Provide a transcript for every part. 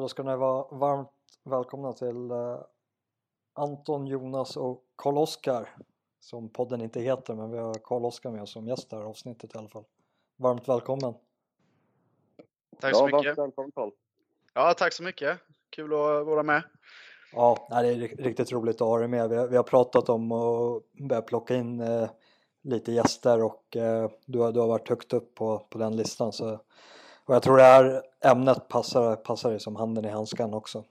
Då ska ni vara varmt välkomna till uh, Anton, Jonas och Karl-Oskar som podden inte heter men vi har Karl-Oskar med oss som gäst här avsnittet i alla fall. Varmt välkommen! Tack så ja, mycket! Välkommen, Carl. Ja, tack så mycket! Kul att vara med! Ja, det är riktigt roligt att ha dig med. Vi har, vi har pratat om att börja plocka in eh, lite gäster och eh, du, har, du har varit högt upp på, på den listan. Så, och jag tror det här ämnet passar, passar dig som handen i handskan också.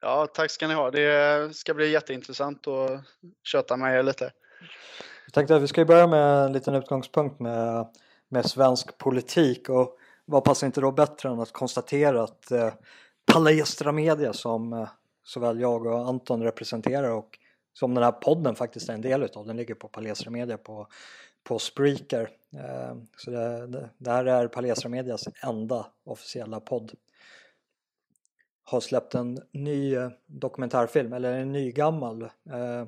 Ja, tack ska ni ha. Det ska bli jätteintressant att köta med er lite. Jag tänkte att vi ska börja med en liten utgångspunkt med, med svensk politik och vad passar inte då bättre än att konstatera att eh, Palestra Media som eh, såväl jag och Anton representerar och som den här podden faktiskt är en del utav. Den ligger på Palestra Media på, på Spreaker. Eh, så det, det, det här är Palestra Medias enda officiella podd. Har släppt en ny eh, dokumentärfilm, eller en ny gammal. Eh,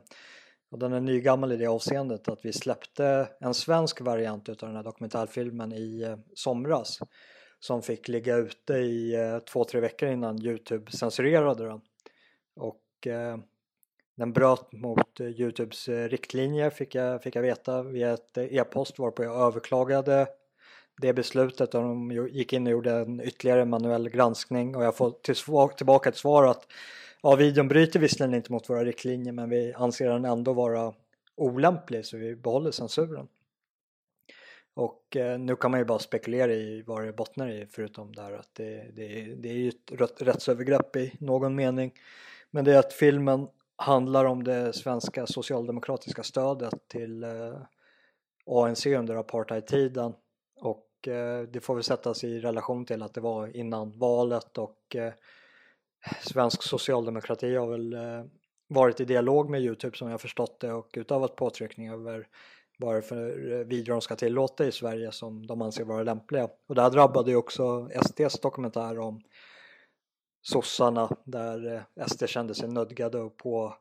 och den är nygammal i det avseendet att vi släppte en svensk variant utav den här dokumentärfilmen i somras som fick ligga ute i två, tre veckor innan Youtube censurerade den. Och den bröt mot eh, Youtubes eh, riktlinjer fick jag, fick jag veta via ett eh, e-post varpå jag överklagade det beslutet och de gick in och gjorde en ytterligare manuell granskning och jag får till tillbaka ett svar att ja, videon bryter visserligen inte mot våra riktlinjer men vi anser den ändå vara olämplig så vi behåller censuren. Och eh, nu kan man ju bara spekulera i vad det bottnar i förutom där att det, det, det är ju ett rättsövergrepp i någon mening. Men det är att filmen handlar om det svenska socialdemokratiska stödet till eh, ANC under apartheidtiden och eh, det får väl sättas i relation till att det var innan valet och eh, svensk socialdemokrati har väl eh, varit i dialog med Youtube som jag förstått det och utövat påtryckning över vad det för eh, videor de ska tillåta i Sverige som de anser vara lämpliga. Och det här drabbade ju också SDs dokumentär om sossarna där eh, SD kände sig nödgade att på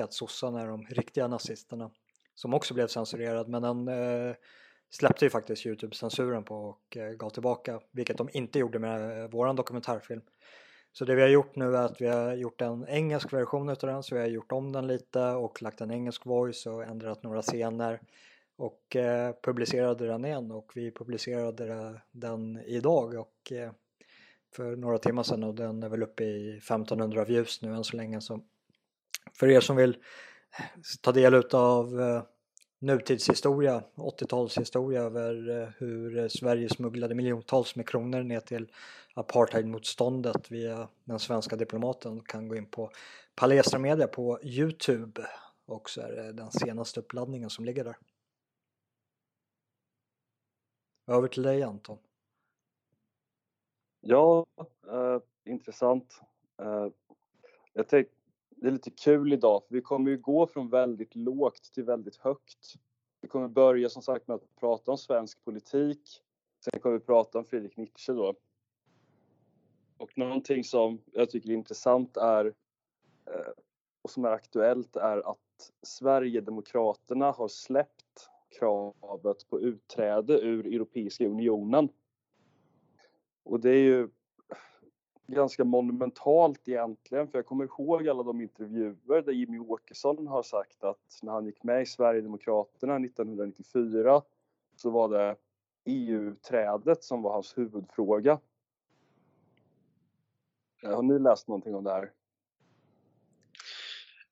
att sossarna är de riktiga nazisterna som också blev censurerad men den eh, släppte ju faktiskt Youtube-censuren på och eh, gav tillbaka vilket de inte gjorde med eh, våran dokumentärfilm. Så det vi har gjort nu är att vi har gjort en engelsk version utav den så vi har gjort om den lite och lagt en engelsk voice och ändrat några scener och eh, publicerade den igen och vi publicerade den idag och eh, för några timmar sedan och den är väl uppe i 1500 views nu än så länge. Så för er som vill eh, ta del av eh, nutidshistoria, 80-talshistoria över eh, hur Sverige smugglade miljontals med kronor ner till apartheidmotståndet via den svenska diplomaten kan gå in på Palestra Media på Youtube och så är det den senaste uppladdningen som ligger där. Över till dig Anton. Ja, eh, intressant. Eh, jag tänkte, det är lite kul idag för vi kommer ju gå från väldigt lågt till väldigt högt. Vi kommer börja som sagt med att prata om svensk politik. Sen kommer vi prata om Friedrich Nietzsche då. Och någonting som jag tycker är intressant är eh, och som är aktuellt är att Sverigedemokraterna har släppt kravet på utträde ur Europeiska unionen. Och det är ju ganska monumentalt egentligen, för jag kommer ihåg alla de intervjuer där Jimmy Åkesson har sagt att när han gick med i Sverigedemokraterna 1994 så var det EU-trädet som var hans huvudfråga. Eh, har ni läst någonting om det här?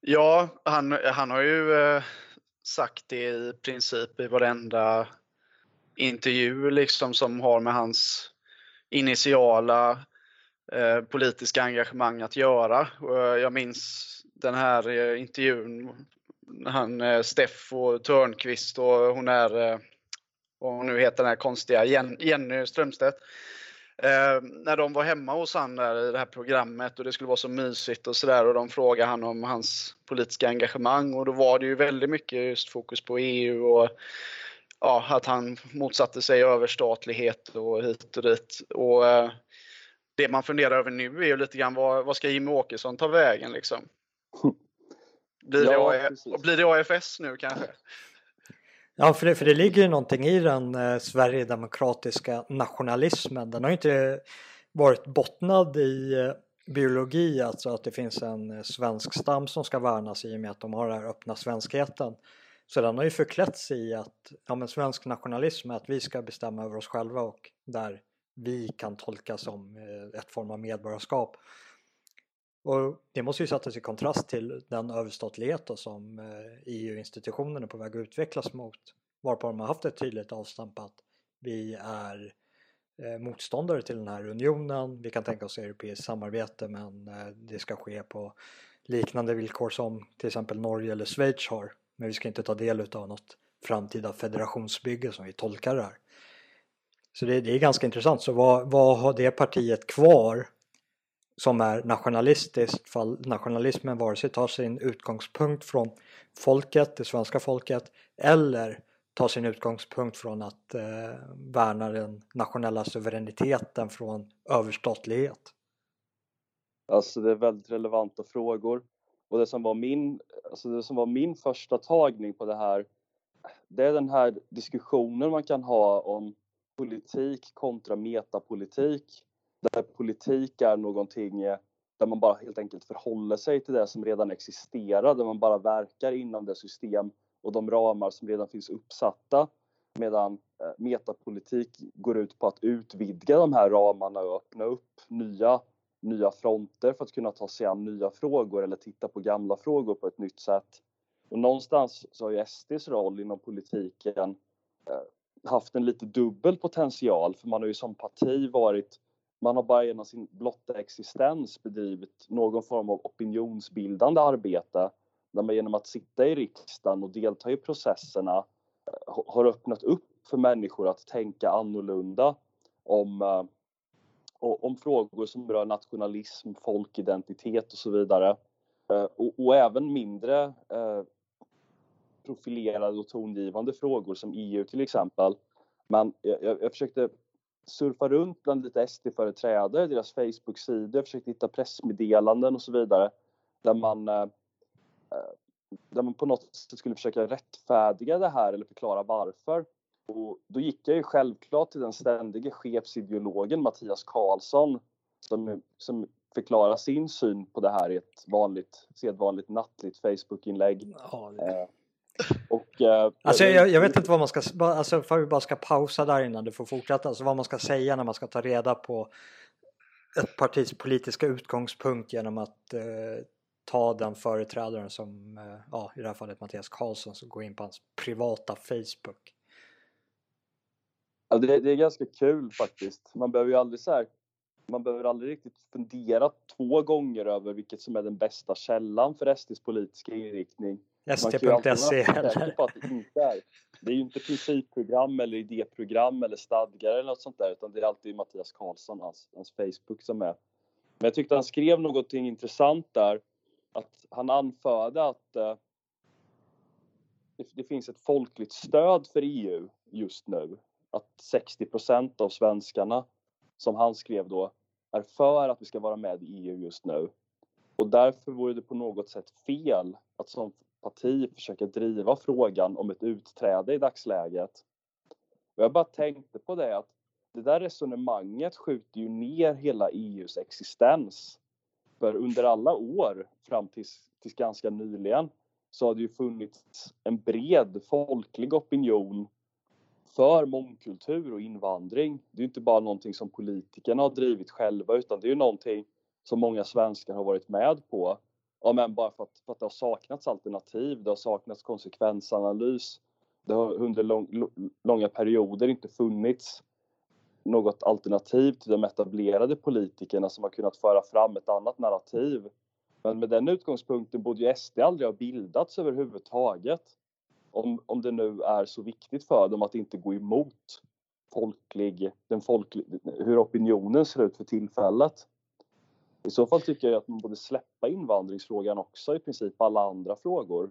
Ja, han, han har ju eh, sagt det i princip i varenda intervju liksom som har med hans initiala eh, politiska engagemang att göra. Eh, jag minns den här eh, intervjun, han eh, Steffo Törnqvist och hon är, vad hon nu heter den här konstiga, Jenny Strömstedt. Eh, när de var hemma hos han där i det här programmet och det skulle vara så mysigt och sådär och de frågade han om hans politiska engagemang och då var det ju väldigt mycket just fokus på EU och ja, att han motsatte sig överstatlighet och hit och dit. Och, eh, det man funderar över nu är ju lite grann vad, vad ska Jimmie Åkesson ta vägen liksom? Blir, ja, det, blir det AFS nu kanske? Ja, för det, för det ligger ju någonting i den eh, sverigedemokratiska nationalismen. Den har ju inte varit bottnad i eh, biologi, alltså att det finns en eh, svensk stam som ska värnas i och med att de har den här öppna svenskheten. Så den har ju förklätts i att ja, men svensk nationalism är att vi ska bestämma över oss själva och där vi kan tolka som eh, ett form av medborgarskap. Och det måste ju sättas i kontrast till den överstatlighet som eh, e EU-institutionen är på väg att utvecklas mot. Varpå de har haft ett tydligt avstamp att vi är eh, motståndare till den här unionen. Vi kan tänka oss europeiskt samarbete men det ska ske på liknande villkor som till exempel Norge eller Schweiz har. Men vi ska inte ta del av något framtida federationsbygge som vi tolkar det här. Så det, det är ganska intressant. Så vad, vad har det partiet kvar som är nationalistiskt fall nationalismen vare sig tar sin utgångspunkt från folket, det svenska folket eller tar sin utgångspunkt från att eh, värna den nationella suveräniteten från överstatlighet? Alltså det är väldigt relevanta frågor. Och det som var min, alltså det som var min första tagning på det här, det är den här diskussionen man kan ha om politik kontra metapolitik. Där politik är någonting eh, där man bara helt enkelt förhåller sig till det som redan existerar, där man bara verkar inom det system och de ramar som redan finns uppsatta medan eh, metapolitik går ut på att utvidga de här ramarna och öppna upp nya, nya fronter för att kunna ta sig an nya frågor eller titta på gamla frågor på ett nytt sätt. Och någonstans så har ju SDs roll inom politiken eh, haft en lite dubbel potential för man har ju som parti varit man har bara genom sin blotta existens bedrivit någon form av opinionsbildande arbete där man genom att sitta i riksdagen och delta i processerna eh, har öppnat upp för människor att tänka annorlunda om, eh, om frågor som rör nationalism, folkidentitet och så vidare. Eh, och, och även mindre profilerade och tongivande frågor som EU till exempel. Men jag, jag försökte surfa runt bland lite SD-företrädare, deras Facebook-sidor, försökte hitta pressmeddelanden och så vidare där man där man på något sätt skulle försöka rättfärdiga det här eller förklara varför. Och då gick jag ju självklart till den ständige chefsideologen Mattias Karlsson som, som förklarar sin syn på det här i ett vanligt, sedvanligt nattligt Facebook-inlägg. Ja, det... och, eh, alltså, jag, jag, vet inte vad man ska, alltså för vi bara ska pausa där innan du får fortsätta, alltså vad man ska säga när man ska ta reda på ett partis politiska utgångspunkt genom att eh, ta den företrädaren som, eh, ja i det här fallet Mattias Karlsson, som går in på hans privata Facebook. Ja, det, det, är ganska kul faktiskt. Man behöver ju aldrig så här, man behöver aldrig riktigt fundera två gånger över vilket som är den bästa källan för SDs politiska inriktning. ST.se eller? På att det, inte är. det är ju inte principprogram eller idéprogram eller stadgar eller något sånt där utan det är alltid Mattias Karlsson, hans, hans Facebook som är. Men jag tyckte han skrev någonting intressant där att han anförde att eh, det, det, finns ett folkligt stöd för EU just nu. Att 60% av svenskarna, som han skrev då, är för att vi ska vara med i EU just nu. Och därför vore det på något sätt fel att som parti försöker driva frågan om ett utträde i dagsläget. Och jag bara tänkte på det att det där resonemanget skjuter ju ner hela EUs existens. För under alla år fram tills, tills ganska nyligen så har det ju funnits en bred folklig opinion för mångkultur och invandring. Det är inte bara någonting som politikerna har drivit själva utan det är ju någonting som många svenskar har varit med på. Ja, men bara för att, för att det har saknats alternativ, det har saknats konsekvensanalys. Det har under lång, långa perioder inte funnits något alternativ till de etablerade politikerna som har kunnat föra fram ett annat narrativ. Men med den utgångspunkten borde ju SD aldrig ha bildats överhuvudtaget. Om, om det nu är så viktigt för dem att inte gå emot folklig, den folklig, hur opinionen ser ut för tillfället. I så fall tycker jag att man borde släppa invandringsfrågan också i princip alla andra frågor.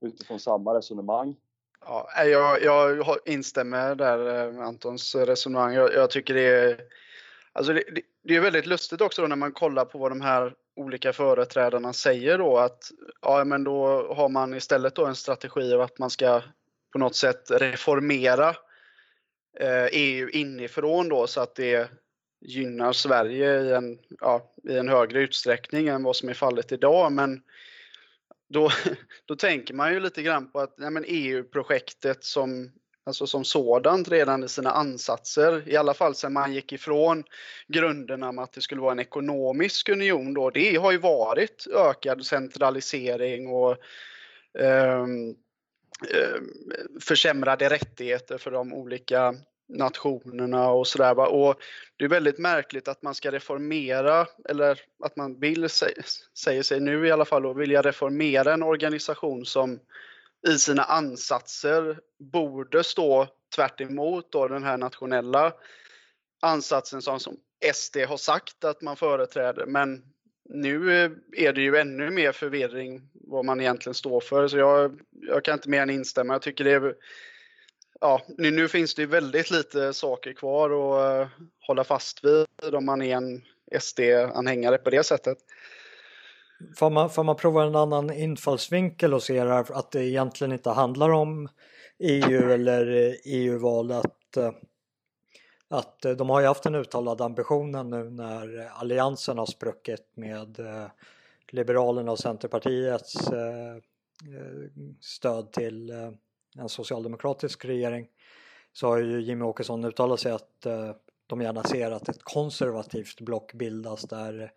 Utifrån samma resonemang. Ja, jag, jag instämmer där med Antons resonemang. Jag, jag tycker det är, alltså det, det, är väldigt lustigt också när man kollar på vad de här olika företrädarna säger då att ja, men då har man istället då en strategi av att man ska på något sätt reformera eh, EU inifrån då så att det gynnar Sverige i en, ja, i en högre utsträckning än vad som är fallet idag. Men då, då tänker man ju lite grann på att EU-projektet e som, alltså som sådant redan i sina ansatser, i alla fall sedan man gick ifrån grunderna med att det skulle vara en ekonomisk union då, det har ju varit ökad centralisering och eh, försämrade rättigheter för de olika nationerna och sådär. Och det är väldigt märkligt att man ska reformera, eller att man vill, säger sig nu i alla fall, och vilja reformera en organisation som i sina ansatser borde stå tvärt emot då den här nationella ansatsen som, som SD har sagt att man företräder. Men nu är det ju ännu mer förvirring vad man egentligen står för. Så jag, jag kan inte mer än instämma. Jag tycker det är ja, nu, nu, finns det ju väldigt lite saker kvar att uh, hålla fast vid om man är en SD-anhängare på det sättet. Får man, får man prova en annan infallsvinkel och se att det egentligen inte handlar om EU eller eh, e EU-valet? Att eh, de har ju haft en uttalad ambitionen nu när alliansen har spruckit med Liberalerna och Centerpartiets stöd till en socialdemokratisk regering så har ju Jimmy Åkesson uttalat sig att eh, de gärna ser att ett konservativt block bildas där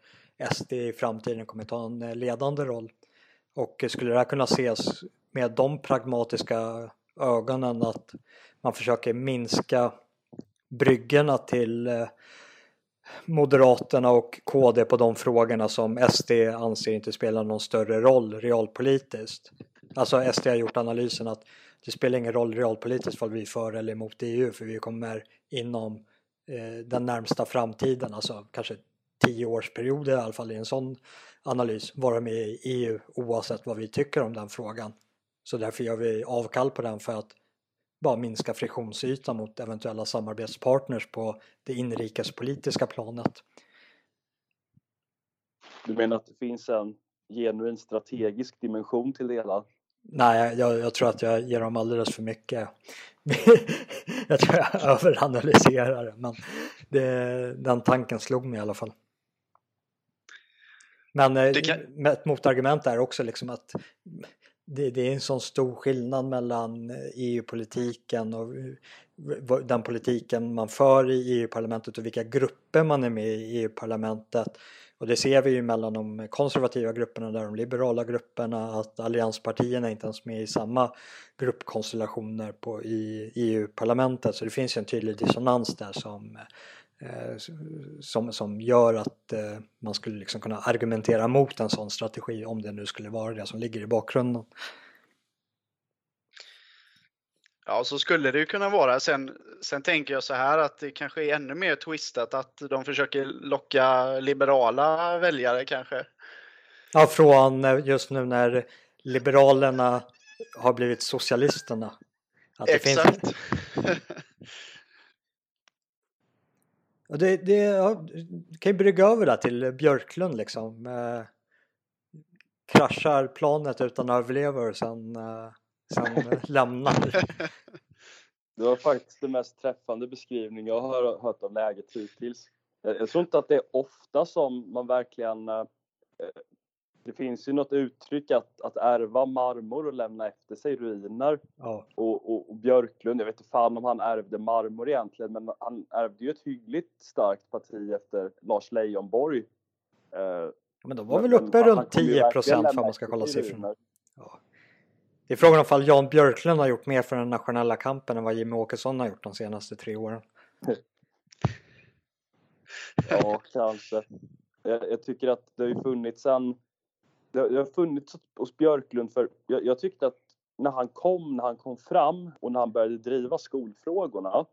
SD i framtiden kommer ta en eh, ledande roll. Och eh, skulle det här kunna ses med de pragmatiska ögonen att man försöker minska bryggorna till Moderaterna och KD på de frågorna som SD anser inte spelar någon större roll realpolitiskt. Alltså SD har gjort analysen att det spelar ingen roll realpolitiskt vad vi är för eller emot EU för vi kommer inom eh, den närmsta framtiden, alltså kanske tioårsperiod i alla fall i en sån analys, vara med i EU oavsett vad vi tycker om den frågan. Så därför gör vi avkall på den för att bara minska friktionsytan mot eventuella samarbetspartners på det inrikespolitiska planet. Du menar att det finns en genuin strategisk dimension till det hela? Nej, jag, jag, tror att jag ger dem alldeles för mycket. jag tror jag överanalyserar det, men det, den tanken slog mig i alla fall. Men eh, kan... ett motargument är också liksom att det, det, är en sån stor skillnad mellan EU-politiken och den politiken man för i EU-parlamentet och vilka grupper man är med i EU-parlamentet. Och det ser vi ju mellan de konservativa grupperna där de liberala grupperna att allianspartierna inte ens med i samma gruppkonstellationer på, i EU-parlamentet. Så det finns ju en tydlig dissonans där som, eh, som, som gör att eh, man skulle liksom kunna argumentera mot en sån strategi om det nu skulle vara det som ligger i bakgrunden. Ja, så skulle det ju kunna vara. Sen, sen tänker jag så här att det kanske är ännu mer twistat att de försöker locka liberala väljare kanske. Ja, från eh, just nu när Liberalerna har blivit Socialisterna. Att det Exakt. Finns... det, det ja, kan ju brygga över det till Björklund liksom. Eh, kraschar planet utan överlevare och sen eh, sen lämnar. Det var faktiskt den mest träffande beskrivning jag har hört av läget hittills. Jag tror inte att det är ofta som man verkligen... Eh, det finns ju något uttryck att, att ärva marmor och lämna efter sig ruiner. Ja. Och, och, och, Björklund, jag vet inte fan om han ärvde marmor egentligen, men han ärvde ju ett hyggligt starkt parti efter Lars Leijonborg. Men de var väl uppe runt 10 procent för man ska kolla siffrorna. Ja. Det är frågan om Jan Björklund har gjort mer för den nationella kampen än vad Jimmy Åkesson har gjort de senaste tre åren. Ja, kanske. Jag, jag, tycker att det har funnits en... Det har funnits hos Björklund för jag, jag, tyckte att när han kom, när han kom fram och när han började driva skolfrågorna.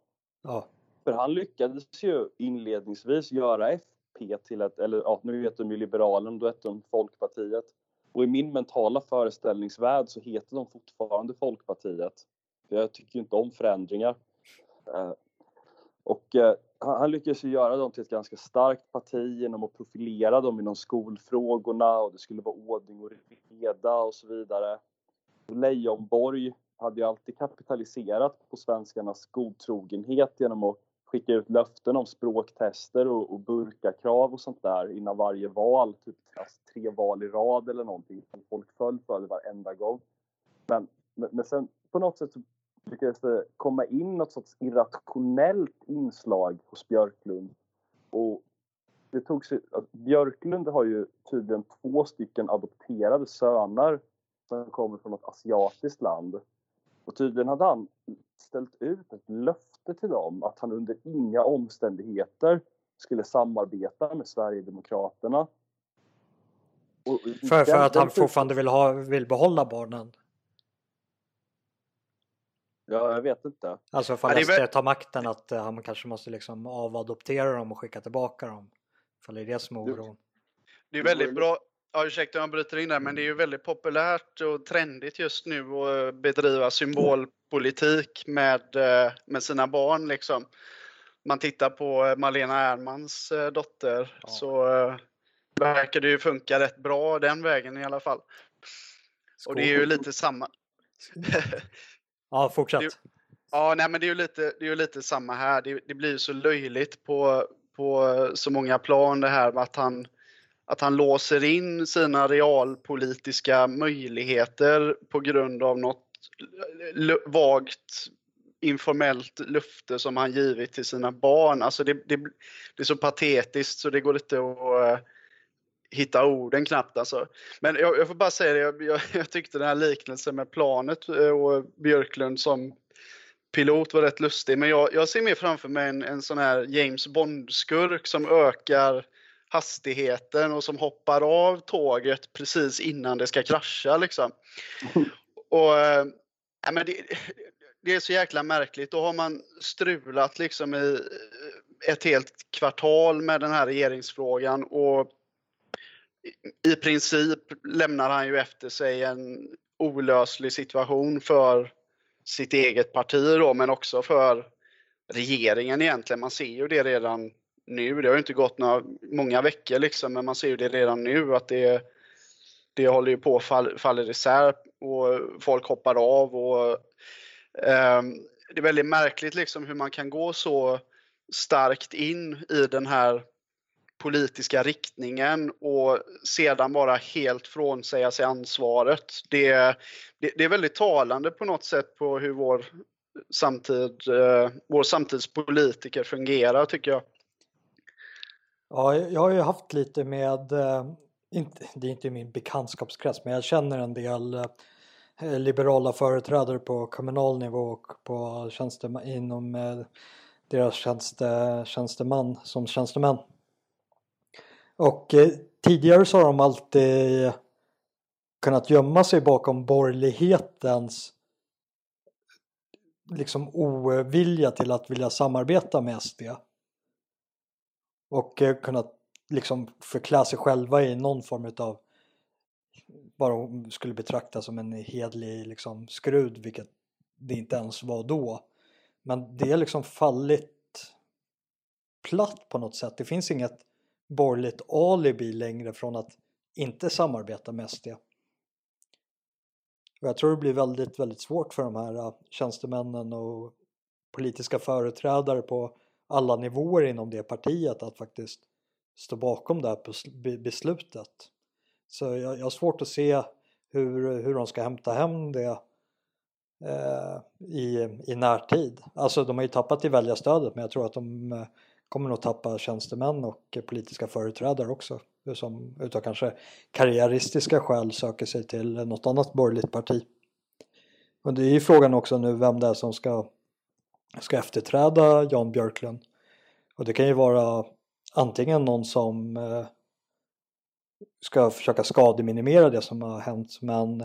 Ja. För han lyckades ju inledningsvis göra FP till ett, eller ja, nu heter de ju Liberalen, då hette de Folkpartiet och i min mentala föreställningsvärld så heter de fortfarande Folkpartiet. För jag tycker inte om förändringar. Eh, och eh, han lyckades ju göra dem till ett ganska starkt parti genom att profilera dem inom skolfrågorna och det skulle vara ordning och reda och så vidare. Leijonborg hade ju alltid kapitaliserat på svenskarnas godtrogenhet genom att skicka ut löften om språktester och, och burkakrav och sånt där innan varje val, typ alltså, tre val i rad eller någonting som folk föll för det varenda gång. Men, men, men sen på något sätt så lyckades det komma in något sorts irrationellt inslag hos Björklund. Och det tog sig, Björklund har ju tydligen två stycken adopterade söner som kommer från ett asiatiskt land. Och tydligen hade han ställt ut ett löfte till dem att han under inga omständigheter skulle samarbeta med Sverigedemokraterna. Och för, för att han fortfarande vill, ha, vill behålla barnen? Ja, jag vet inte. Alltså för att ja, tar makten att uh, han kanske måste liksom avadoptera dem och skicka tillbaka dem. För det är det som är oron. Det är väldigt bra. Ja, ursäkta om jag bryter in där, men det är ju väldigt populärt och trendigt just nu att bedriva symbolpolitik med, eh, med sina barn liksom. Man tittar på Malena Ernmans eh, dotter ja. så verkar det ju funka rätt bra den vägen i alla fall. Skål. Och det är ju lite samma. Ja, fortsätt. Det, ja, nej, men det är ju lite, det är lite samma här. Det, det blir så löjligt på, på så många plan det här med att han, att han låser in sina realpolitiska möjligheter på grund av något vagt informellt löfte som han givit till sina barn. Alltså det, det, det är så patetiskt så det går inte att eh, hitta orden knappt alltså. Men jag, jag får bara säga det, jag, jag, jag, tyckte den här liknelsen med planet eh, och Björklund som pilot var rätt lustig. Men jag, jag ser mer framför mig en, en sån här James Bond-skurk som ökar hastigheten och som hoppar av tåget precis innan det ska krascha liksom. Och, äh, men det, det är så jäkla märkligt. Då har man strulat liksom i ett helt kvartal med den här regeringsfrågan och i princip lämnar han ju efter sig en olöslig situation för sitt eget parti då, men också för regeringen egentligen. Man ser ju det redan nu. Det har ju inte gått några, många veckor liksom, men man ser ju det redan nu att det, det håller ju på att fall, falla isär och folk hoppar av och eh, det är väldigt märkligt liksom hur man kan gå så starkt in i den här politiska riktningen och sedan bara helt frånsäga sig ansvaret. Det, det, det, är väldigt talande på något sätt på hur vår, samtid, eh, vår samtidspolitiker fungerar tycker jag. Ja, jag har ju haft lite med, eh, inte, det är inte min bekantskapskrets, men jag känner en del eh, liberala företrädare på kommunal nivå och på tjänsteman, inom eh, deras tjänste, tjänsteman som tjänstemän. Och eh, tidigare så har de alltid kunnat gömma sig bakom borgerlighetens liksom ovilja till att vilja samarbeta med SD. Och eh, kunnat liksom förklä sig själva i någon form utav vad de skulle betrakta som en hedlig liksom skrud, vilket det inte ens var då. Men det är liksom fallit platt på något sätt. Det finns inget borgerligt alibi längre från att inte samarbeta med SD. Och jag tror det blir väldigt, väldigt svårt för de här äh, tjänstemännen och politiska företrädare på alla nivåer inom det partiet att faktiskt stå bakom det här beslutet. Så jag, jag har svårt att se hur, hur de ska hämta hem det eh, i, i närtid. Alltså de har ju tappat i väljarstödet men jag tror att de eh, kommer nog tappa tjänstemän och politiska företrädare också som utav kanske karriäristiska skäl söker sig till något annat borgerligt parti. Och det är ju frågan också nu vem det är som ska, ska efterträda Jan Björklund. Och det kan ju vara antingen någon som eh, ska försöka skademinimera det som har hänt men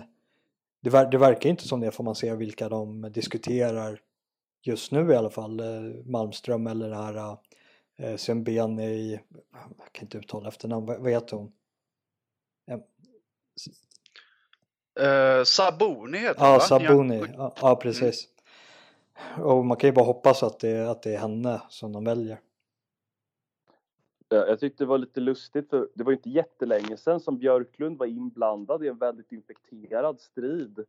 det, ver det verkar inte som det får man se vilka de diskuterar just nu i alla fall. Eh, Malmström eller det här eh, Semben i, jag kan inte uttala efternamn, vad, heter hon? Eh, Sabuni heter hon Ja, Sabuni, ja, ja precis. Mm. Och man kan ju bara hoppas att det, att det är henne som de väljer. Jag tyckte det var lite lustigt för det var inte jättelänge sedan som Björklund var inblandad i en väldigt infekterad strid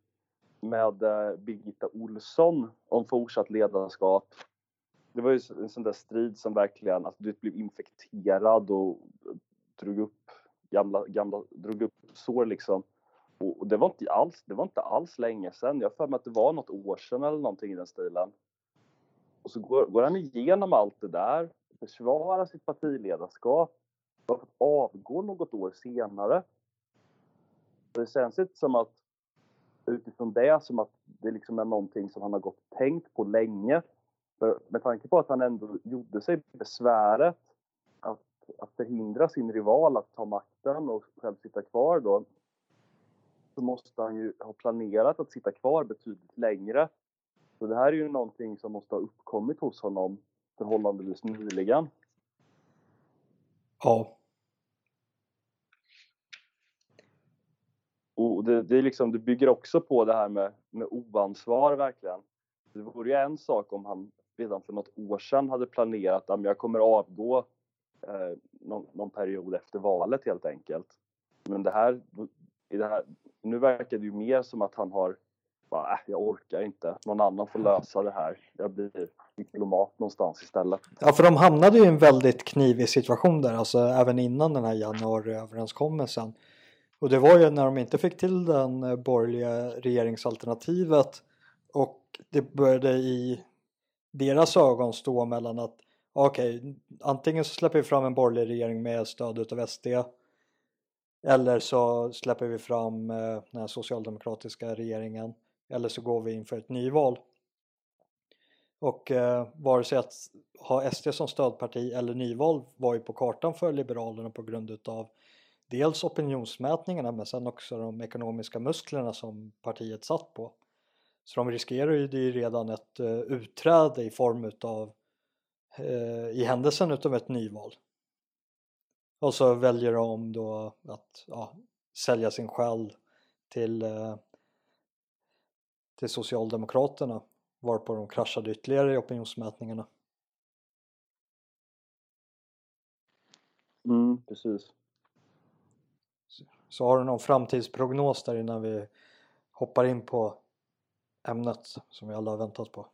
med eh, Birgitta Olsson om fortsatt ledarskap. det var ju en sån där strid som verkligen, alltså du blev infekterad och drog upp gamla, gamla, drog upp sår liksom. Och, och det var inte alls, det var inte alls länge sedan. Jag har för mig att det var något år sedan eller någonting i den stilen. Och så går, går han igenom allt det där, försvarar sitt partiledarskap, har att avgå något år senare. Det känns inte som att utifrån det som att det liksom är någonting som han har gått och tänkt på länge. För med tanke på att han ändå gjorde sig besväret att, att förhindra sin rival att ta makten och själv sitta kvar då så måste han ju ha planerat att sitta kvar betydligt längre. Så det här är ju någonting som måste ha uppkommit hos honom förhållandevis nyligen. Ja. Och det, det, är liksom, det bygger också på det här med, med oansvar verkligen. Det vore ju en sak om han redan för något år sedan hade planerat att jag kommer avgå eh, någon, någon, period efter valet helt enkelt. Men det här, i det här, nu verkar det ju mer som att han har bara, äh, jag orkar inte, någon annan får lösa det här. Jag blir diplomat någonstans istället. Ja, för de hamnade ju i en väldigt knivig situation där, alltså även innan den här januariöverenskommelsen. Och det var ju när de inte fick till den eh, borgerliga regeringsalternativet och det började i deras ögon stå mellan att okej, okay, antingen så släpper vi fram en borgerlig regering med stöd utav SD eller så släpper vi fram eh, den här socialdemokratiska regeringen eller så går vi in för ett nyval. Och eh, vare sig att ha SD som stödparti eller nyval var ju på kartan för Liberalerna på grund utav dels opinionsmätningarna men sen också de ekonomiska musklerna som partiet satt på. Så de riskerar ju redan ett uh, utträde i form utav uh, i händelsen utav ett nyval. Och så väljer de då att ja, sälja sin själ till, uh, till Socialdemokraterna varpå de kraschade ytterligare i opinionsmätningarna. Mm, precis. Så har du någon framtidsprognos där innan vi hoppar in på ämnet som vi alla har väntat på?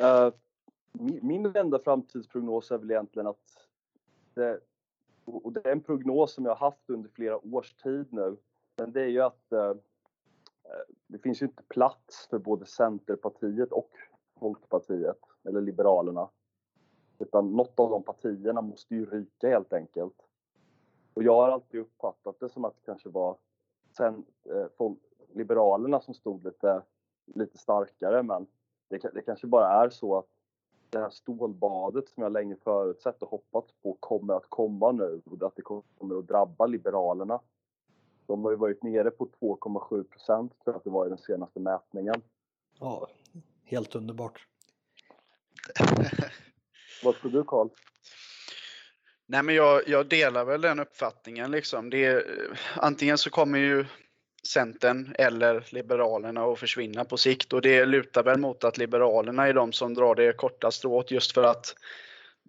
Uh, min, min enda framtidsprognos är väl egentligen att det, och det är en prognos som jag har haft under flera års tid nu, men det är ju att eh, eh, det finns ju inte plats för både Centerpartiet och Folkpartiet, eller Liberalerna. Utan något av de partierna måste ju ryka helt enkelt. Och jag har alltid uppfattat det som att det kanske var sen, eh, Liberalerna som stod lite, lite starkare men det, det kanske bara är så att det här stålbadet som jag länge förutsett och hoppats på kommer att komma nu och att det kommer att drabba Liberalerna. De har ju varit nere på 2,7 procent tror jag att det var i den senaste mätningen. Ja, helt underbart. Vad tror du Karl? Nej men jag, jag, delar väl den uppfattningen liksom. Det är, antingen så kommer ju Centern eller Liberalerna att försvinna på sikt och det lutar väl mot att Liberalerna är de som drar det korta strået just för att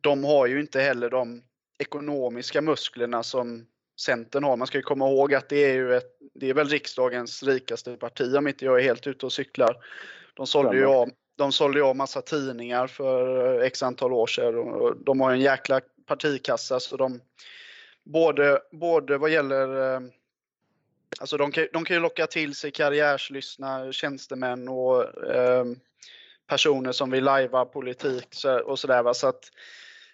de har ju inte heller de ekonomiska musklerna som Centern har. Man ska ju komma ihåg att det är ju ett, det är väl riksdagens rikaste parti om inte jag är helt ute och cyklar. De sålde ju av, de sålde ju av massa tidningar för x antal år sedan och de har en jäkla partikassa så de både, både vad gäller eh, Alltså de kan, de kan ju locka till sig karriärslystna tjänstemän och eh, personer som vill lajva politik och sådär. Så att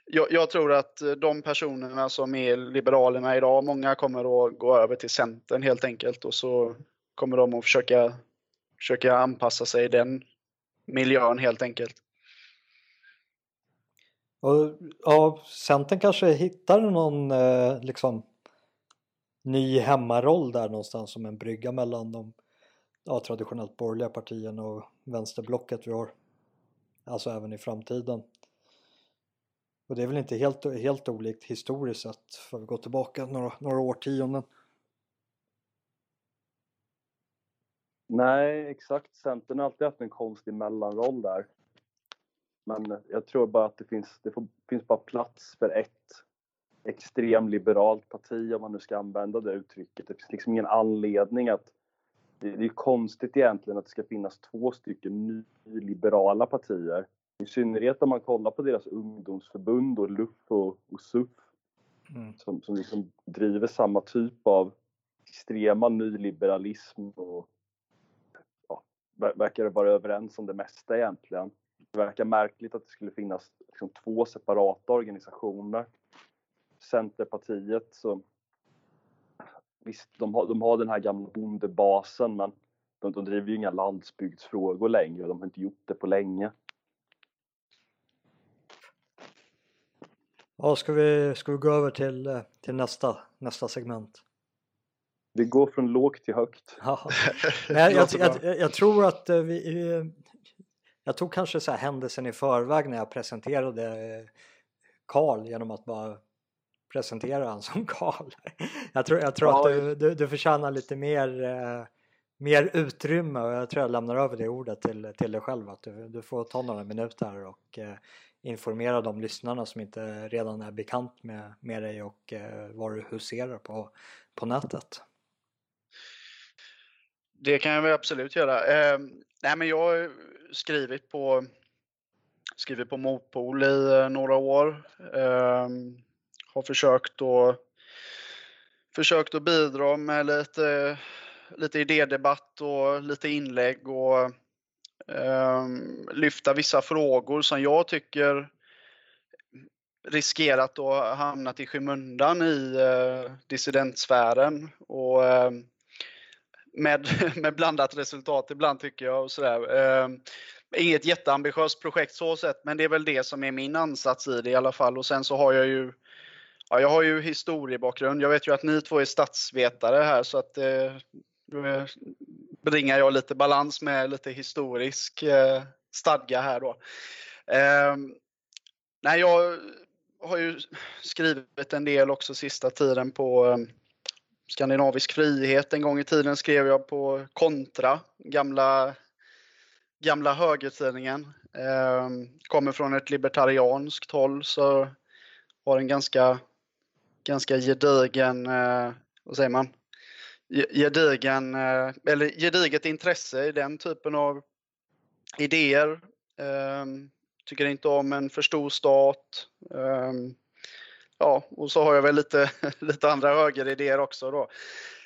jag, jag, tror att de personerna som är Liberalerna idag, många kommer att gå över till Centern helt enkelt och så kommer de att försöka, försöka anpassa sig i den miljön helt enkelt. Och, ja, Centern kanske hittar någon eh, liksom ny hemmaroll där någonstans som en brygga mellan de ja, traditionellt borgerliga partierna och vänsterblocket vi har. Alltså även i framtiden. Och det är väl inte helt, helt olikt historiskt sett för vi går tillbaka några, några årtionden. Nej, exakt. Centern har alltid haft en konstig mellanroll där. Men jag tror bara att det finns, det får, finns bara plats för ett extremliberalt parti om man nu ska använda det uttrycket. Det finns liksom ingen anledning att det, det är konstigt egentligen att det ska finnas två stycken nyliberala partier. I synnerhet om man kollar på deras ungdomsförbund och LUF och, och SUF mm. som, som liksom driver samma typ av extrema nyliberalism och ja, verkar vara överens om det mesta egentligen. Det verkar märkligt att det skulle finnas liksom två separata organisationer. Centerpartiet så visst, de har, de har den här gamla bondebasen men de, de driver ju inga landsbygdsfrågor längre och de har inte gjort det på länge. Ja, ska vi, ska vi gå över till, eh, till nästa, nästa segment? Vi går från lågt till högt. Ja. Nej, jag, jag, jag, jag, tror att eh, vi... Jag tog kanske så här händelsen i förväg när jag presenterade Karl genom att bara presentera honom som Karl. Jag tror, jag tror ja, att du, du, du förtjänar lite mer, eh, mer utrymme och jag tror jag lämnar över det ordet till, till dig själv. Att du, du får ta några minuter och eh, informera de lyssnarna som inte redan är bekant med, med dig och eh, vad du huserar på, på nätet. Det kan jag väl absolut göra. Eh, nej men jag har skrivit på skrivit på Motpol i eh, några år. Eh, har försökt att försökt att bidra med lite, lite idédebatt och lite inlägg och um, lyfta vissa frågor som jag tycker riskerat att hamna hamnat i skymundan i eh, uh, dissidentsfären. Och, uh, med, med blandat resultat ibland tycker jag. Och sådär. Uh, inget jätteambitiöst projekt så sett, men det är väl det som är min ansats i det i alla fall. Och sen så har jag ju Ja, jag har ju historiebakgrund. Jag vet ju att ni två är statsvetare här så att eh, eh bringar jag lite balans med lite historisk eh, stadga här då. Eh, nej, jag har ju skrivit en del också sista tiden på eh, Skandinavisk frihet. En gång i tiden skrev jag på Kontra, gamla, gamla högertidningen. Eh, kommer från ett libertarianskt håll så har en ganska ganska gedigen, eh, vad säger man, gedigen, eh, eller gediget intresse i den typen av idéer. Eh, tycker inte om en för stor stat. Eh, ja, och så har jag väl lite, lite andra högeridéer också då.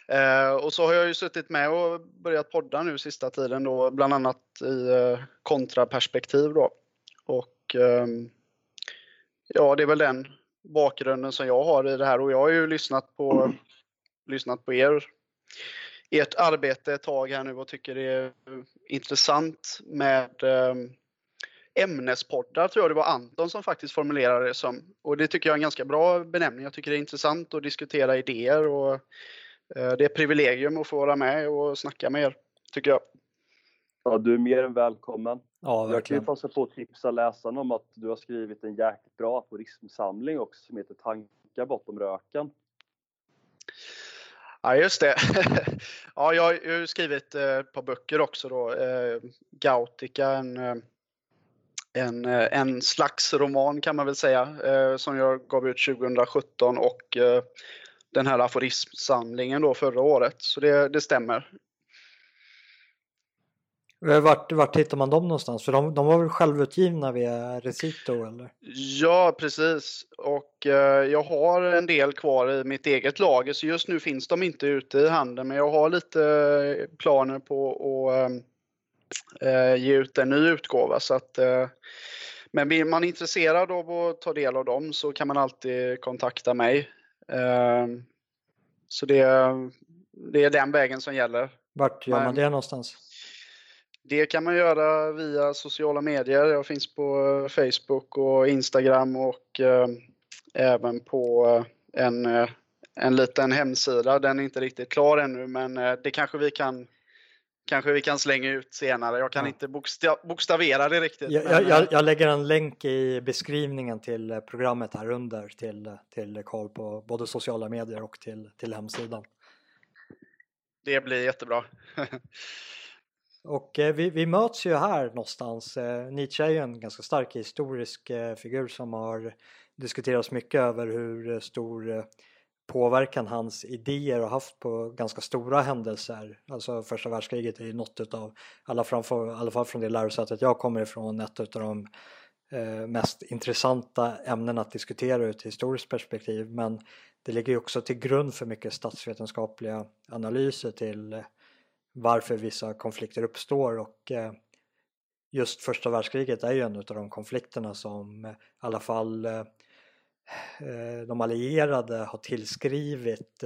Eh, och så har jag ju suttit med och börjat podda nu sista tiden då, bland annat i eh, kontraperspektiv då. Och eh, ja, det är väl den bakgrunden som jag har i det här och jag har ju lyssnat på, lyssnat på er, ert arbete ett tag här nu och tycker det är intressant med ehm, ämnespoddar tror jag det var Anton som faktiskt formulerade det som. Och det tycker jag är en ganska bra benämning. Jag tycker det är intressant att diskutera idéer och eh, det är ett privilegium att få vara med och snacka med er, tycker jag. Ja, du är mer än välkommen. Ja. Jag kan ju passa på att tipsa läsarna om att du har skrivit en jäkligt bra aforismsamling också som heter Tankar bortom röken. Ja, just det. ja, jag har ju skrivit eh, ett par böcker också då. Eh, Gautica, en, eh, en, en slags roman kan man väl säga, som jag gav ut 2017 och den här aforismsamlingen då förra året. Så det, det stämmer. Eh, vart, vart hittar man dem någonstans? För de, de var väl självutgivna via Recito eller? Ja precis och eh, jag har en del kvar i mitt eget lager så just nu finns de inte ute i handeln men jag har lite eh, planer på att eh, eh, ge ut en ny utgåva så att eh, men blir man intresserad av att ta del av dem så kan man alltid kontakta mig. Så det, det är den vägen som gäller. Vart gör man det någonstans? Det kan man göra via sociala medier. Jag finns på eh, Facebook och Instagram och eh, även på eh, en, eh, en liten hemsida. Den är inte riktigt klar ännu men det kanske vi kan kanske vi kan slänga ut senare. Jag kan ja. inte boksta bokstavera det riktigt. Jag, men, jag, jag, lägger en länk i beskrivningen till programmet här under till, till Karl på både sociala medier och till, till hemsidan. Det blir jättebra. Och eh, vi, vi möts ju här någonstans. Eh, Nietzsche är ju en ganska stark historisk eh, figur som har diskuterats mycket över hur eh, stor eh, påverkan hans idéer har haft på ganska stora händelser. Alltså första världskriget är ju något utav, alla, framför, i alla fall från det lärosätet jag kommer ifrån, ett utav de eh, mest intressanta ämnen att diskutera ur ett historiskt perspektiv. Men det ligger ju också till grund för mycket statsvetenskapliga analyser till eh, varför vissa konflikter uppstår och eh, just första världskriget är ju en av de konflikterna som i alla fall eh, eh, de allierade har tillskrivit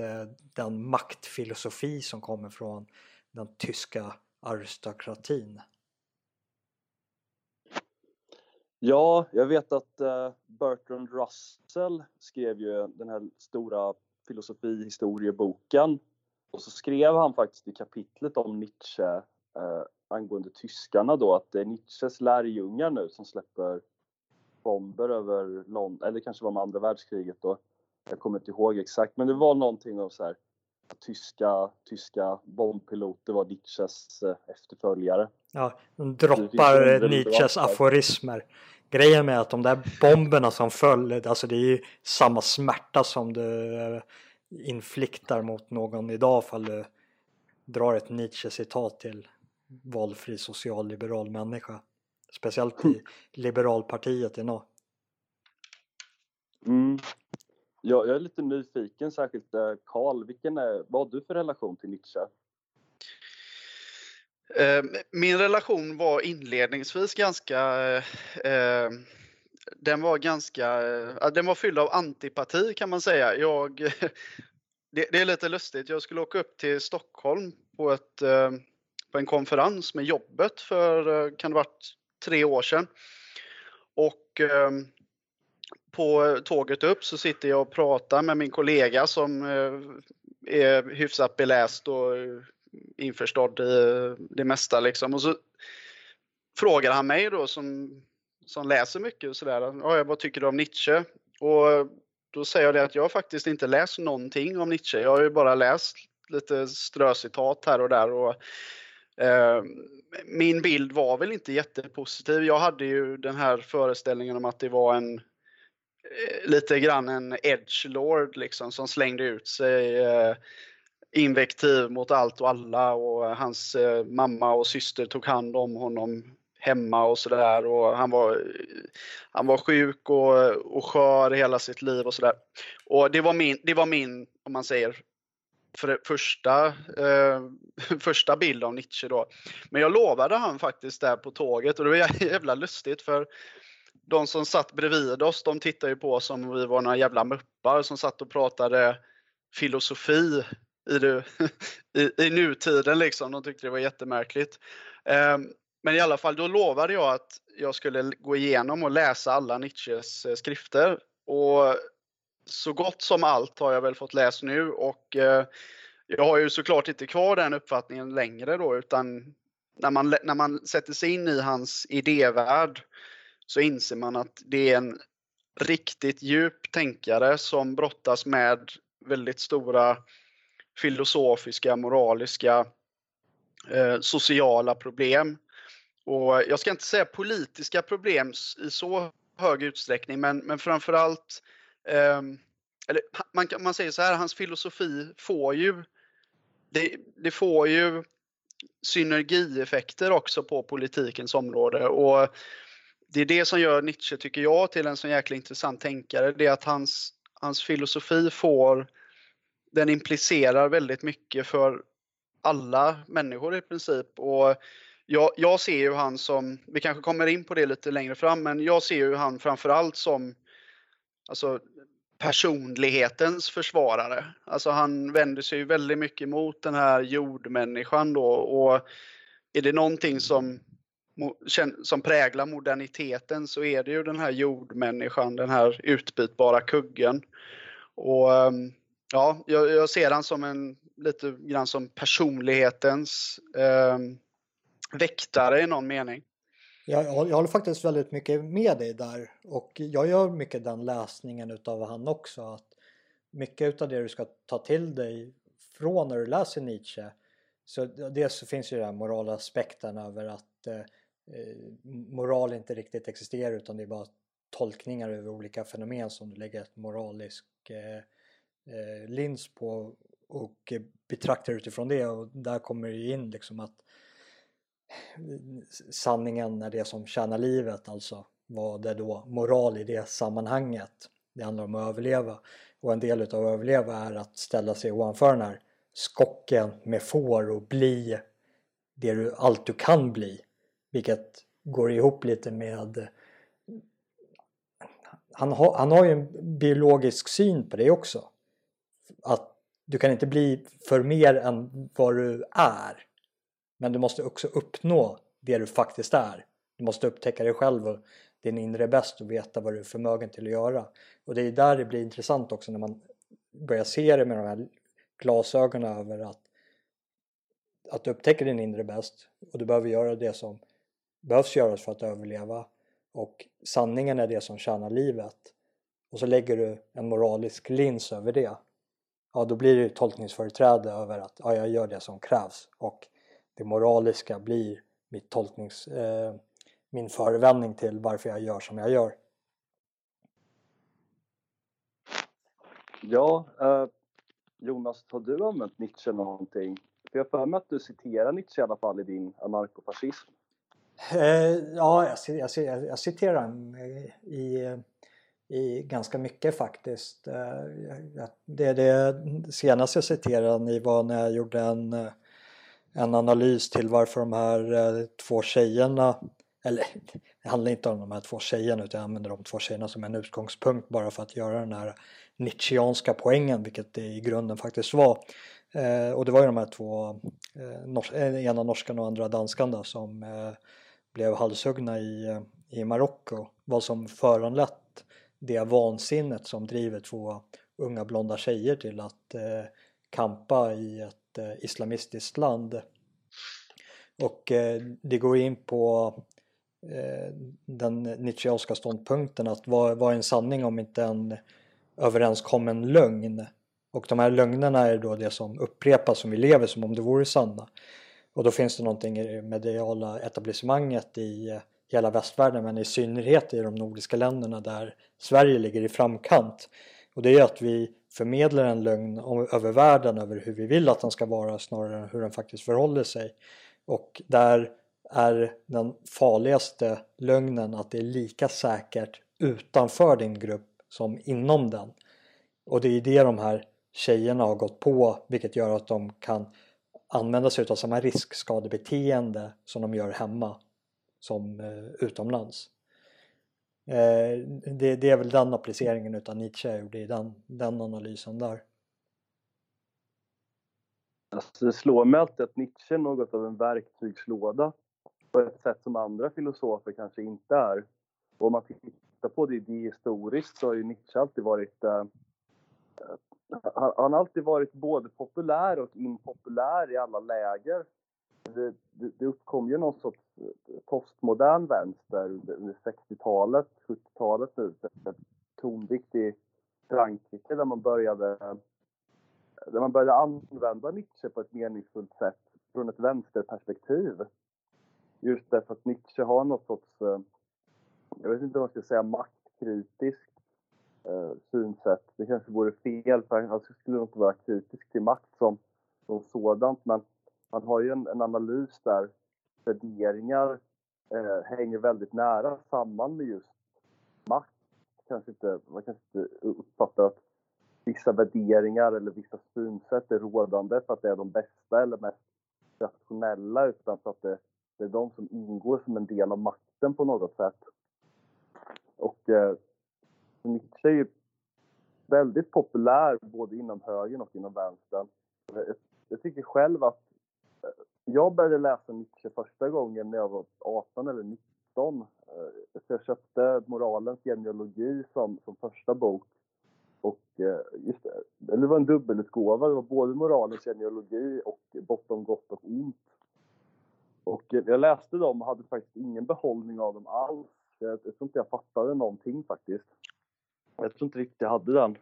den maktfilosofi som kommer från den tyska aristokratin. Ja, jag vet att Bertrand Russell skrev ju den här stora filosofihistorieboken och så skrev han faktiskt i kapitlet om Nietzsche eh, angående tyskarna då att det är Nietzsches lärjungar nu som släpper bomber över London, eller kanske var med andra världskriget då. Jag kommer inte ihåg exakt, men det var någonting av så här tyska, tyska bombpiloter var Nietzsches eh, efterföljare. Ja, de droppar Nietzsches aforismer. Grejen med att de där bomberna som föll, alltså det är ju samma smärta som du infliktar mot någon idag fall du drar ett Nietzsche-citat till valfri socialliberal människa. Speciellt i liberalpartiet i norr. Mm. Ja, jag är lite nyfiken, särskilt eh, Karl. Vilken är, vad har du för relation till Nietzsche? Eh, min relation var inledningsvis ganska eh, den var ganska, den var fylld av antipati kan man säga. Jag, det, det, är lite lustigt, jag skulle åka upp till Stockholm på, ett, eh, på en konferens med jobbet för, eh, kan det varit tre år sedan. Och ehm, på tåget upp så sitter jag och pratar med min kollega som eh, är hyfsat beläst och införstådd i det mesta liksom. Och så frågar han mig då som, som läser mycket och sådär. Ja, vad tycker du om Nietzsche? Och då säger jag det att jag faktiskt inte läst någonting om Nietzsche. Jag har ju bara läst lite ströcitat här och där och Eh, min bild var väl inte jättepositiv. Jag hade ju den här föreställningen om att det var en eh, lite grann en edgelord liksom som slängde ut sig eh, invektiv mot allt och alla och hans eh, mamma och syster tog hand om honom hemma och sådär och han var, han var sjuk och, och skör hela sitt liv och sådär. Och det var min, det var min, om man säger, för första, eh, första bild av Nietzsche då. Men jag lovade han faktiskt där på tåget och det var jävla lustigt för de som satt bredvid oss, de tittade ju på oss som om vi var några jävla muppar som satt och pratade filosofi i, det, i, i nutiden liksom. De tyckte det var jättemärkligt. Eh, men i alla fall, då lovade jag att jag skulle gå igenom och läsa alla Nietzsches eh, skrifter. Och så gott som allt har jag väl fått läst nu och eh, jag har ju såklart inte kvar den uppfattningen längre då utan när man, när man sätter sig in i hans idévärld så inser man att det är en riktigt djup tänkare som brottas med väldigt stora filosofiska, moraliska, eh, sociala problem. Och jag ska inte säga politiska problem i så hög utsträckning men, men framförallt Um, eller man, man säger så här, hans filosofi får ju det, det, får ju synergieffekter också på politikens område och det är det som gör Nietzsche, tycker jag, till en så jäkla intressant tänkare. Det är att hans, hans filosofi får, den implicerar väldigt mycket för alla människor i princip. Och jag, jag ser ju han som, vi kanske kommer in på det lite längre fram, men jag ser ju han framförallt som alltså, personlighetens försvarare. Alltså han vänder sig ju väldigt mycket mot den här jordmänniskan då och är det någonting som, som präglar moderniteten så är det ju den här jordmänniskan, den här utbytbara kuggen. Och ehm, ja, jag, jag ser han som en lite grann som personlighetens eh, väktare i någon mening. Jag, jag håller faktiskt väldigt mycket med dig där och jag gör mycket den läsningen utav han också att mycket utav det du ska ta till dig från när du läser Nietzsche så dels så finns ju den moralaspekten över att eh, eh, moral inte riktigt existerar utan det är bara tolkningar över olika fenomen som du lägger ett moralisk eh, eh, lins på och betraktar utifrån det och där kommer det in liksom att sanningen är det som tjänar livet, alltså vad är då moral i det sammanhanget? Det handlar om att överleva och en del av att överleva är att ställa sig ovanför den här skocken med får och bli det du, allt du kan bli. Vilket går ihop lite med han har, han har ju en biologisk syn på det också. Att du kan inte bli för mer än vad du är. Men du måste också uppnå det du faktiskt är. Du måste upptäcka dig själv och din inre bäst och veta vad du är förmögen till att göra. Och det är där det blir intressant också när man börjar se det med de här glasögonen över att, att upptäcker din inre bäst. Och du behöver göra det som behövs göras för att överleva. Och sanningen är det som tjänar livet. Och så lägger du en moralisk lins över det. Ja då blir det tolkningsföreträde över att ja, jag gör det som krävs. Och det moraliska blir mitt tolknings, eh, min förevändning till varför jag gör som jag gör. Ja, eh, Jonas, har du använt Nietzsche någonting? För jag för mig att du citerar Nietzsche i alla fall i din anarkofascism. Eh, ja, jag, jag, jag, citerar honom i, i ganska mycket faktiskt. Eh, det, det senaste jag citerade var när jag gjorde en, en analys till varför de här eh, två tjejerna eller det handlar inte om de här två tjejerna utan jag använder de två tjejerna som en utgångspunkt bara för att göra den här Nietzscheanska poängen vilket det i grunden faktiskt var. Eh, och det var ju de här två, eh, nors ena norskan och andra danskan då, som blev halshuggna i, i Marocko. Vad som föranlett det vansinnet som driver två unga blonda tjejer till att eh, kampa i ett eh, islamistiskt land. Och eh, det går in på eh, den Nietzscheanska ståndpunkten att vad, vad är en sanning om inte en överenskommen lögn? Och de här lögnerna är då det som upprepas som vi lever som om det vore sanna. Och då finns det någonting i det mediala etablissemanget i eh, hela västvärlden men i synnerhet i de nordiska länderna där Sverige ligger i framkant. Och det är att vi förmedlar en lögn över världen över hur vi vill att den ska vara snarare än hur den faktiskt förhåller sig. Och där är den farligaste lögnen att det är lika säkert utanför din grupp som inom den. Och det är det de här tjejerna har gått på vilket gör att de kan använda sig av samma riskskadebeteende som de gör hemma som eh, utomlands. Eh, det, det, är väl den appliceringen utan Nietzsche jag gjorde i den, den analysen där. Alltså det slår mig alltid att Nietzsche är något av en verktygslåda på ett sätt som andra filosofer kanske inte är. Och om man tittar på det historiskt så har ju Nietzsche alltid varit eh, eh han har alltid varit både populär och impopulär i alla läger. Det, det, det uppkom ju någon sorts eh, postmodern vänster under 60-talet, 70-talet nu, tonvikt i Frankrike där man började där man började använda Nietzsche på ett meningsfullt sätt från ett vänsterperspektiv. Just därför att Nietzsche har något sorts, eh, jag vet inte vad man ska säga, maktkritiskt eh, synsätt. Det kanske vore fel, för han skulle nog inte vara kritisk till makt som, som sådant, men man har ju en, en analys där värderingar eh, hänger väldigt nära samman med just makt. Kanske inte, man kanske inte uppfattar att vissa värderingar eller vissa synsätt är rådande för att det är de bästa eller mest rationella utan för att det, det är de som ingår som en del av makten på något sätt. Och eh, Nietzsche är ju väldigt populär både inom högern och inom vänstern. Jag, jag tycker själv att jag började läsa Nietzsche första gången när jag var 18 eller 19. Eh, så jag köpte Moralens genealogi som, som första bok. Och eh, just det, det var en dubbelutgåva. Det var både Moralens genealogi och Bortom gott och ont. Och eh, jag läste dem och hade faktiskt ingen behållning av dem alls. Jag, jag tror inte jag fattade någonting faktiskt jag tror inte riktigt jag hade den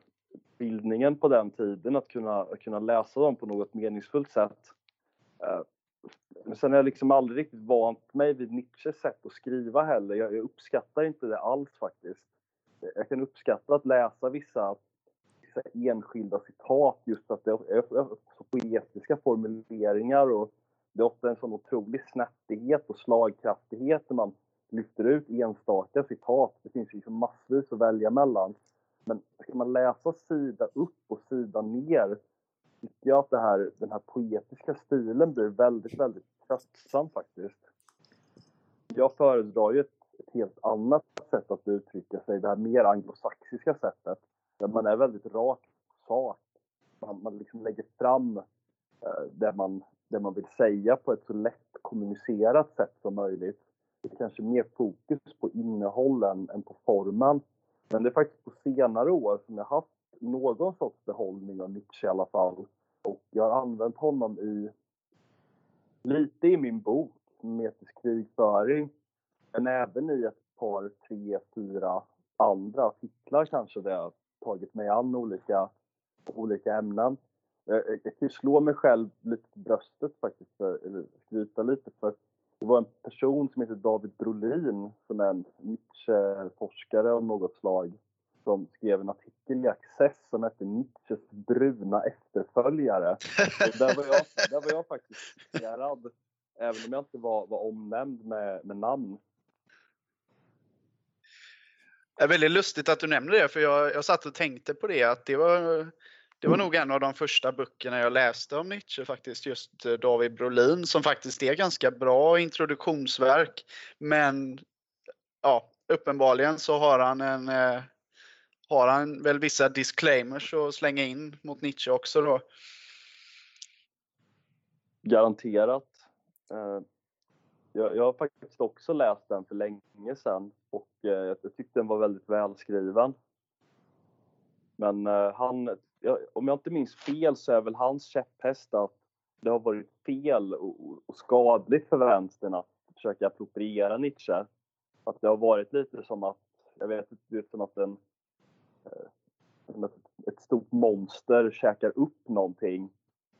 bildningen på den tiden att kunna, att kunna läsa dem på något meningsfullt sätt. Eh, men sen har jag liksom aldrig riktigt vant mig vid Nietzsches sätt att skriva heller. Jag, jag uppskattar inte det alls faktiskt. Eh, jag kan uppskatta att läsa vissa, vissa enskilda citat just att det är så poetiska formuleringar och det är ofta en sån otrolig snärtighet och slagkraftighet när man lyfter ut enstaka citat. Det finns ju liksom massvis att välja mellan. Men ska man läsa sida upp och sida ner tycker jag att det här, den här poetiska stilen blir väldigt, väldigt tröttsam faktiskt. Jag föredrar ju ett, ett helt annat sätt att uttrycka sig, det här mer anglosaxiska sättet. Där man är väldigt rak på sak. Man, man liksom lägger fram eh, det, man, det man vill säga på ett så lätt kommunicerat sätt som möjligt. Det är kanske mer fokus på innehållen än på formen. Men det är faktiskt på senare år som jag haft någon sorts behållning av Nietzsche i alla fall. Och jag har använt honom i lite i min bok Metisk krigföring. Men även i ett par, tre, fyra andra artiklar kanske där jag tagit mig an olika, olika ämnen. Jag, jag kan slå mig själv lite på bröstet faktiskt, för, eller skryta lite för det var en person som heter David Brolin som är en Nietzsche-forskare av något slag som skrev en artikel i Access som hette Nietzsches bruna efterföljare. Och där, var jag, där var jag faktiskt citerad, även om jag inte var, var omnämnd med, med namn. Det är väldigt lustigt att du nämner det, för jag, jag satt och tänkte på det, att det var det var nog en av de första böckerna jag läste om Nietzsche faktiskt, just eh, David Brolin som faktiskt är ganska bra introduktionsverk. Men ja, uppenbarligen så har han en eh, har han väl vissa disclaimers att slänga in mot Nietzsche också då. Garanterat. Eh, jag, jag har faktiskt också läst den för länge sedan och eh, jag tyckte den var väldigt välskriven. Men eh, han om jag inte minns fel så är väl hans käpphäst att det har varit fel och, skadligt för vänstern att försöka appropriera Nietzsche. Att det har varit lite som att, jag vet inte, som att en, Eh, som ett, ett stort monster käkar upp någonting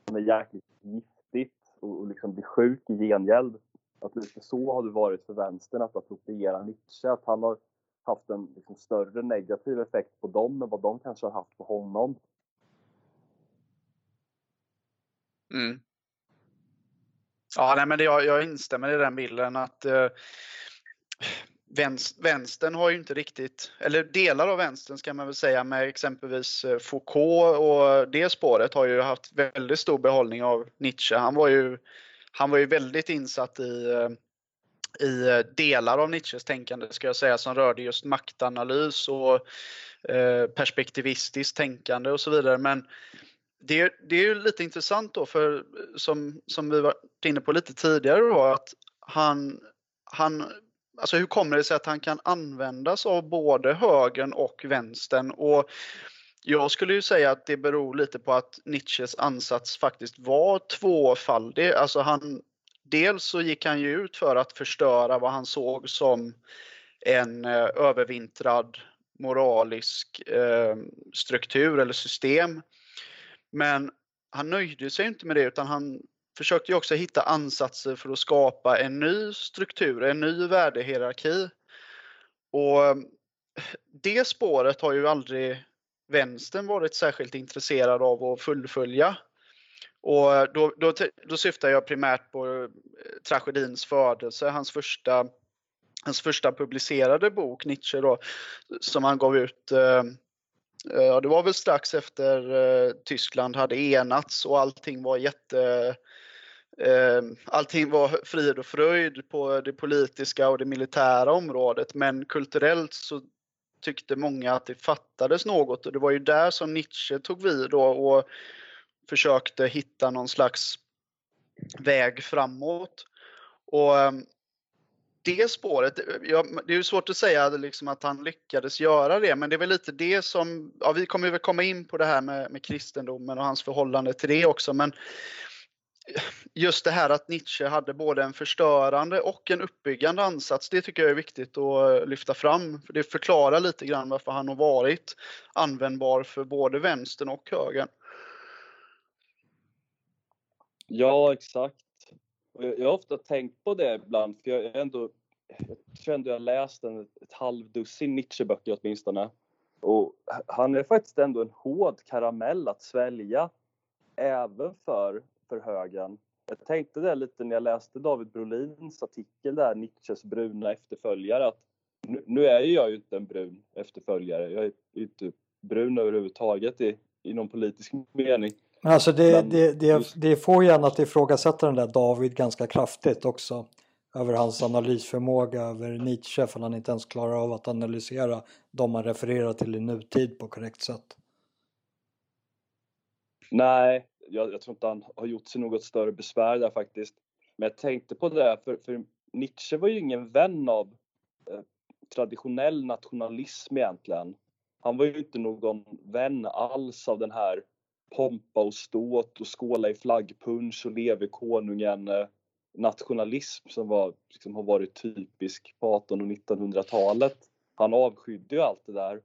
som är jäkligt giftigt och, och liksom blir sjuk i gengäld. Att lite så har det varit för vänstern att appropriera Nietzsche. Att han har haft en liksom, större negativ effekt på dem än vad de kanske har haft på honom. Mm. Ja, nej, men det, jag, jag instämmer i den bilden att eh, vänstern har ju inte riktigt, eller delar av vänstern ska man väl säga med exempelvis eh, Foucault och det spåret har ju haft väldigt stor behållning av Nietzsche. Han var ju, han var ju väldigt insatt i eh, i eh, delar av Nietzsches tänkande ska jag säga som rörde just maktanalys och perspektivistiskt tänkande och så vidare. Men det, det är ju lite intressant då för som, som vi var inne på lite tidigare då att han, han Alltså hur kommer det sig att han kan användas av både högern och vänstern? Och jag skulle ju säga att det beror lite på att Nietzsches ansats faktiskt var tvåfaldig. Alltså han, dels så gick han ju ut för att förstöra vad han såg som en eh, övervintrad moralisk eh, struktur eller system men han nöjde sig inte med det utan han försökte också hitta ansatser för att skapa en ny struktur, en ny värdehierarki. Och eh, det spåret har ju aldrig vänstern varit särskilt intresserad av att fullfölja. Och eh, då, då, då syftar jag primärt på eh, tragedins födelse, hans första, hans första publicerade bok, Nietzsche, då, som han gav ut eh, ja, det var väl strax efter eh, Tyskland hade enats och allting var jätte Ehm, allting var frid och fröjd på det politiska och det militära området men kulturellt så tyckte många att det fattades något och det var ju där som Nietzsche tog vid då och försökte hitta någon slags väg framåt. Och ehm, det spåret, ja, det är ju svårt att säga liksom att han lyckades göra det, men det är väl lite det som, ja vi kommer väl komma in på det här med, med kristendomen och hans förhållande till det också, men just det här att Nietzsche hade både en förstörande och en uppbyggande ansats, det tycker jag är viktigt att eh, lyfta fram. För det förklarar lite grann varför han har varit användbar för både vänstern och högern. Ja, exakt. Jag har ofta tänkt på det ibland, för jag, ändå, jag tror ändå jag läst en, ett halvdussin Nietzsche-böcker åtminstone. Och han är faktiskt ändå en hård karamell att svälja, även för, för högern. Jag tänkte det lite när jag läste David Brolins artikel där, Nietzsches bruna efterföljare, att nu, nu är jag ju inte en brun efterföljare. Jag är ju inte brun överhuvudtaget i, i någon politisk mening. Men alltså det, Men det, det, just... det får gärna att ifrågasätta den där David ganska kraftigt också. Över hans analysförmåga över Nietzsche för han inte ens klarar av att analysera de man refererar till i nutid på korrekt sätt. Nej, jag, jag tror inte han har gjort sig något större besvär där faktiskt. Men jag tänkte på det, för, för Nietzsche var ju ingen vän av eh, traditionell nationalism egentligen. Han var ju inte någon vän alls av den här pompa och ståt och skåla i flaggpunsch och leve konungen eh, nationalism som var, liksom, har varit typisk på 1800 och 1900-talet. Han avskydde ju allt det där.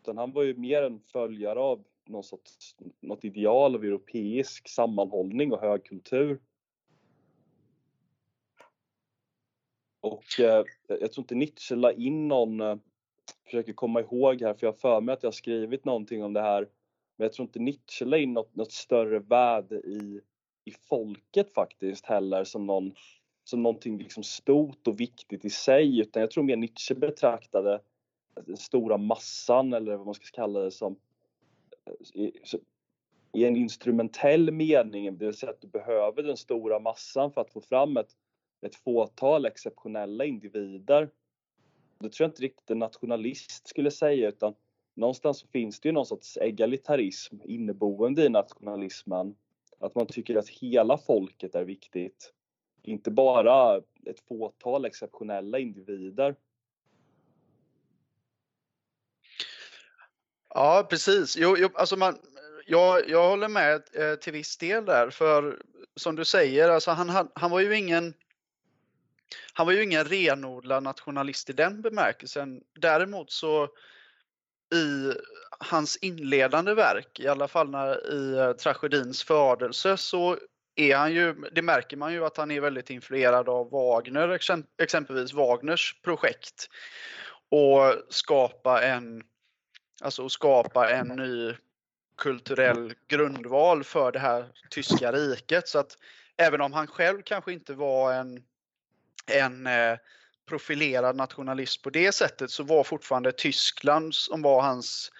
Utan han var ju mer en följare av någon sorts, något ideal av europeisk sammanhållning och högkultur. Och eh, jag tror inte Nietzsche la in någon, eh, försöker komma ihåg här för jag har för mig att jag har skrivit någonting om det här. Men jag tror inte Nietzsche la in något, något större värde i, i folket faktiskt heller som, någon, som någonting liksom stort och viktigt i sig utan jag tror mer Nietzsche betraktade eh, den stora massan eller vad man ska kalla det som i, en instrumentell mening, det vill säga att du behöver den stora massan för att få fram ett ett fåtal exceptionella individer. Det tror jag inte riktigt en nationalist skulle säga utan någonstans finns det ju någon sorts egalitarism inneboende i nationalismen. Att man tycker att hela folket är viktigt. Inte bara ett fåtal exceptionella individer. Ja, precis. Jo, jo, alltså man, jag, jag håller med eh, till viss del där, för som du säger, alltså han, han var ju ingen han var ju ingen renodlad nationalist i den bemärkelsen. Däremot så i hans inledande verk, i alla fall när, i eh, tragedins födelse, så är han ju, det märker man ju att han är väldigt influerad av Wagner, exempelvis Wagners projekt. Och skapa en, alltså att skapa en ny kulturell grundval för det här tyska riket. Så att även om han själv kanske inte var en en eh, profilerad nationalist på det sättet så var fortfarande Tyskland som var hans,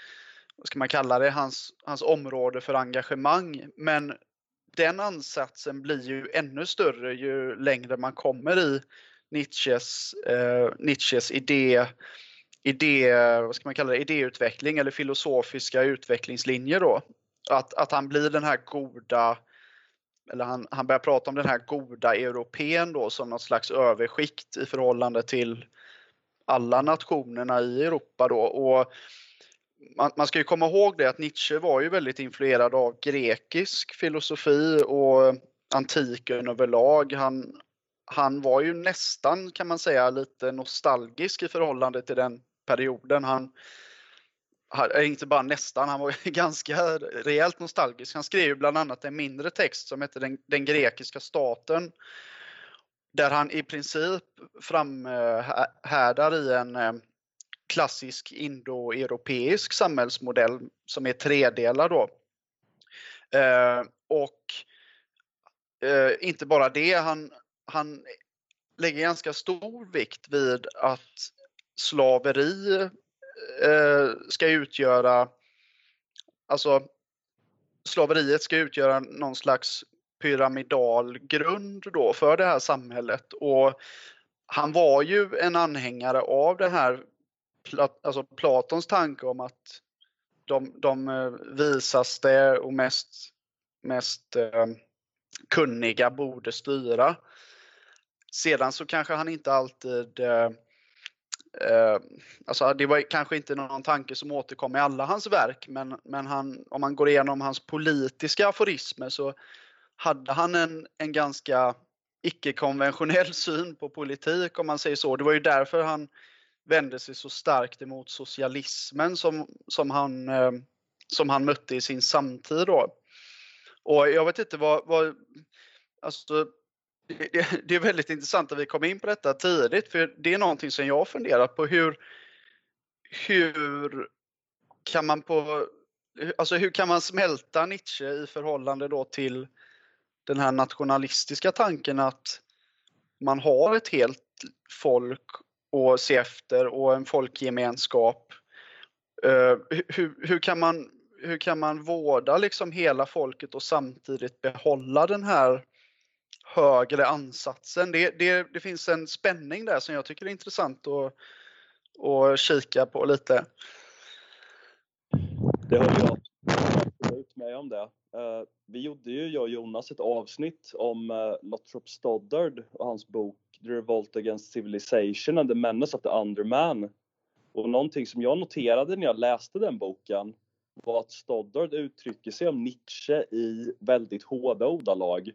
vad ska man kalla det, hans, hans område för engagemang. Men den ansatsen blir ju ännu större ju längre man kommer i Nietzsches, eh, Nietzsches idé, idé, vad ska man kalla det, idéutveckling eller filosofiska utvecklingslinjer då. Att, att han blir den här goda eller han, han börjar prata om den här goda europeen då som något slags överskikt i förhållande till alla nationerna i Europa då. Och man, man, ska ju komma ihåg det att Nietzsche var ju väldigt influerad av grekisk filosofi och antiken överlag. Han, han var ju nästan kan man säga lite nostalgisk i förhållande till den perioden. Han, eh, inte bara nästan, han var ganska rejält nostalgisk. Han skrev ju bland annat en mindre text som heter Den, den grekiska staten. Där han i princip framhärdar i en eh, klassisk indoeuropeisk samhällsmodell som är tredelad då. Eh, och inte bara det, han, han lägger ganska stor vikt vid att slaveri eh, ska utgöra, alltså slaveriet ska utgöra någon slags pyramidal grund då för det här samhället. Och han var ju en anhängare av det här, alltså Platons tanke om att de, de eh, visaste och mest, mest eh, kunniga borde styra. Sedan så kanske han inte alltid eh, Eh, alltså det var kanske inte någon tanke som återkom i alla hans verk, men, men han, om man går igenom hans politiska aforismer så hade han en, en ganska icke-konventionell syn på politik om man säger så. Det var ju därför han vände sig så starkt emot socialismen som, som, han, eh, som han mötte i sin samtid. Då. Och jag vet inte vad, vad alltså, det, det, är väldigt intressant att vi kom in på detta tidigt för det är någonting som jag har funderat på hur, hur kan man på, alltså hur kan man smälta Nietzsche i förhållande då till den här nationalistiska tanken att man har ett helt folk att se efter och en folkgemenskap. Eh, uh, hur, hur, kan man, hur kan man vårda liksom hela folket och samtidigt behålla den här högre ansatsen? Det, det, det finns en spänning där som jag tycker är intressant att, att kika på lite. Det håller jag absolut med om det. Eh, vi gjorde ju, jag och Jonas, ett avsnitt om eh, Lothrop Stoddard och hans bok The Revolt Against Civilization and the Menace of the Underman. Och någonting som jag noterade när jag läste den boken var att Stoddard uttrycker sig om Nietzsche i väldigt hårda ordalag.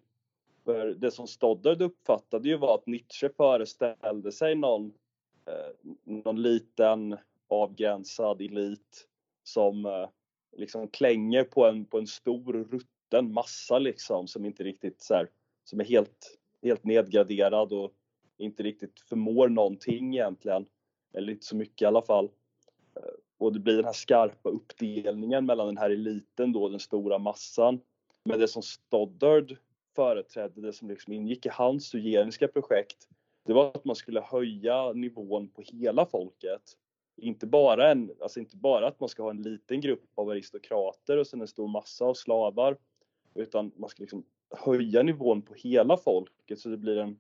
För det som Stoddard uppfattade ju var att Nietzsche föreställde sig någon, eh, någon liten avgränsad elit som eh, liksom klänger på en, på en stor rutten massa liksom som inte riktigt så här, som är helt, helt nedgraderad och inte riktigt förmår någonting egentligen. Eller inte så mycket i alla fall. Eh, och det blir den här skarpa uppdelningen mellan den här eliten då, den stora massan. Men det som Stoddard företrädde, det som liksom ingick i hans hygieniska projekt, det var att man skulle höja nivån på hela folket. Inte bara, en, alltså inte bara att man ska ha en liten grupp av aristokrater och sen en stor massa av slavar, utan man ska liksom höja nivån på hela folket så det blir en,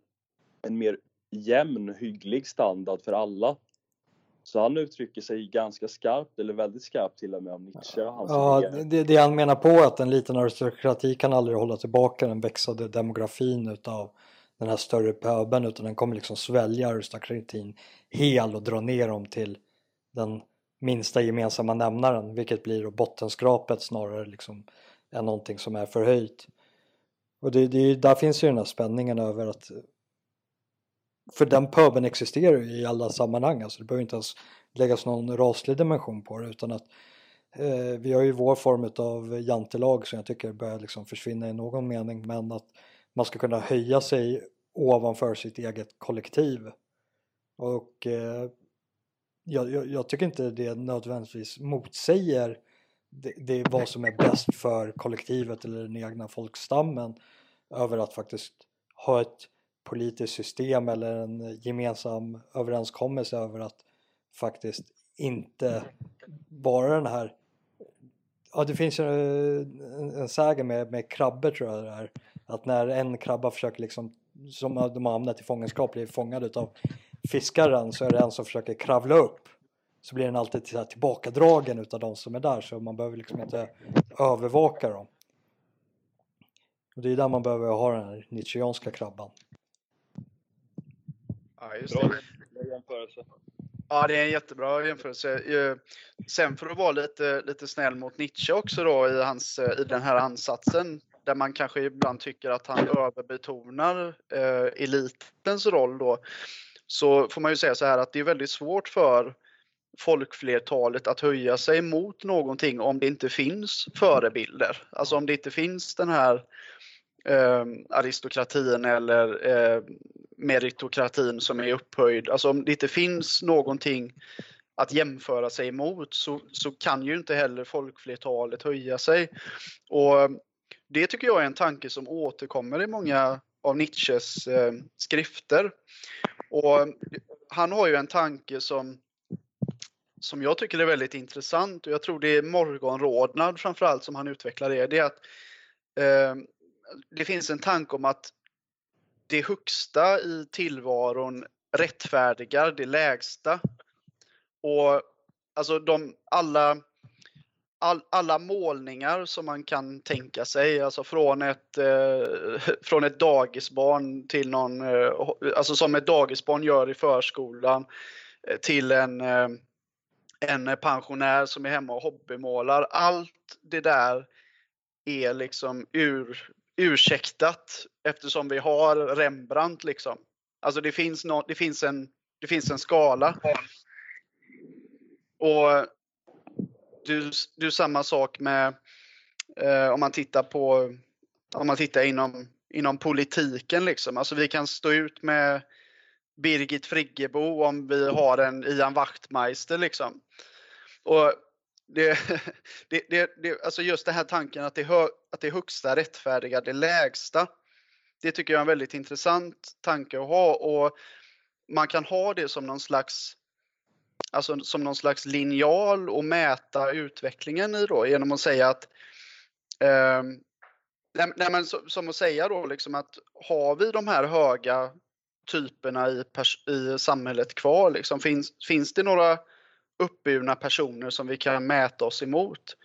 en mer jämn, hygglig standard för alla. Så han uttrycker sig ganska skarpt, eller väldigt skarpt till och med om Nietzsche. ja, det, det han menar på är att en liten aristokrati kan aldrig hålla tillbaka den växande demografin utav den här större pöbeln utan den kommer liksom svälja aristokratin hel och dra ner dem till den minsta gemensamma nämnaren vilket blir då bottenskrapet snarare liksom än någonting som är förhöjt. Och det, det, där finns ju den här spänningen över att för den puben existerar ju i alla sammanhang, alltså det behöver inte ens läggas någon raslig dimension på det utan att eh, vi har ju vår form av jantelag som jag tycker börjar liksom försvinna i någon mening men att man ska kunna höja sig ovanför sitt eget kollektiv. Och eh, jag, jag, jag, tycker inte det nödvändigtvis motsäger det, det vad som är bäst för kollektivet eller den egna folkstammen över att faktiskt ha ett politiskt system eller en gemensam överenskommelse över att faktiskt inte vara den här Ja det finns ju en, en sägen med, med krabbor tror jag det är att när en krabba försöker liksom som de har hamnat i fångenskap blir fångad utav fiskaren så är det en som försöker kravla upp så blir den alltid tillbakadragen utav de som är där så man behöver liksom inte övervaka dem. Och det är där man behöver ha den här nietzscheanska krabban. Ja, just Bra det. jämförelse. Ja, det är en jättebra jämförelse. Sen för att vara lite, lite snäll mot Nietzsche också då i, hans, i den här ansatsen där man kanske ibland tycker att han överbetonar eh, elitens roll då så får man ju säga så här att det är väldigt svårt för folkflertalet att höja sig mot någonting om det inte finns förebilder. Alltså om det inte finns den här eh, aristokratin eller eh, meritokratin som är upphöjd. Alltså om det inte finns någonting att jämföra sig emot så, så kan ju inte heller folkflertalet höja sig. Och ehm, det tycker jag är en tanke som återkommer i många av Nietzsches eh, skrifter. Och ehm, han har ju en tanke som, som jag tycker är väldigt intressant och jag tror det är morgonrodnad framförallt som han utvecklar det. Det är att eh, det finns en tanke om att det högsta i tillvaron rättfärdigar det lägsta. Och alltså de, alla, all, alla målningar som man kan tänka sig, alltså från ett, eh, från ett dagisbarn till någon, eh, alltså som ett dagisbarn gör i förskolan, eh, till en, eh, en pensionär som är hemma och hobbymålar. Allt det där är liksom ur, ursäktat eftersom vi har Rembrandt liksom. Alltså det finns, no, det finns, en, det finns en skala. Och du, du samma sak med eh, om man tittar på om man tittar inom, inom politiken liksom. Alltså vi kan stå ut med Birgit Friggebo om vi har en Ian Wachtmeister liksom. Och det, det, det, det, alltså just den här tanken att det, hö, att det högsta rättfärdiga det lägsta. Det tycker jag är en väldigt intressant tanke att ha och man kan ha det som någon slags alltså som någon slags linjal och mäta utvecklingen i då genom att säga att eh, nej, men som att säga då liksom att har vi de här höga typerna i, i samhället kvar liksom, finns, finns det några uppburna personer som vi kan mäta oss emot.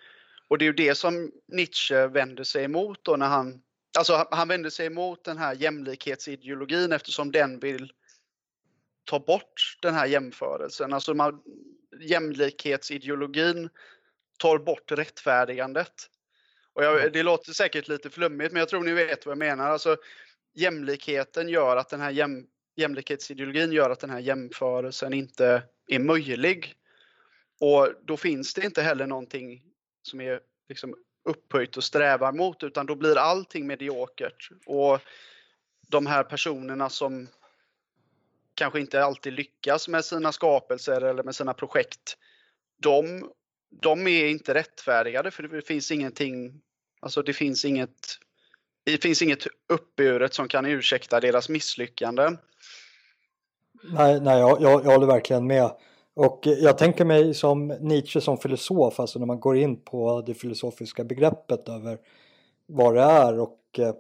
Och det är ju det som Nietzsche vänder sig emot då när han, alltså han vänder sig emot den här jämlikhetsideologin eftersom den vill ta bort den här jämförelsen. Alltså man, jämlikhetsideologin tar bort rättfärdigandet. Och jag, det låter säkert lite flummigt men jag tror ni vet vad jag menar. Alltså, jämlikheten gör att den här jäm, jämlikhetsideologin gör att den här jämförelsen inte är möjlig. Och då finns det inte heller någonting som är liksom upphöjt och strävar mot utan då blir allting mediokert. Och de här personerna som kanske inte alltid lyckas med sina skapelser eller med sina projekt, de, de är inte rättfärdigade för det finns ingenting, alltså det finns inget, det finns inget uppburet som kan ursäkta deras misslyckanden. Nej, nej jag, jag, jag håller verkligen med. Och jag tänker mig som Nietzsche som filosof, alltså när man går in på det filosofiska begreppet över vad det är och eh,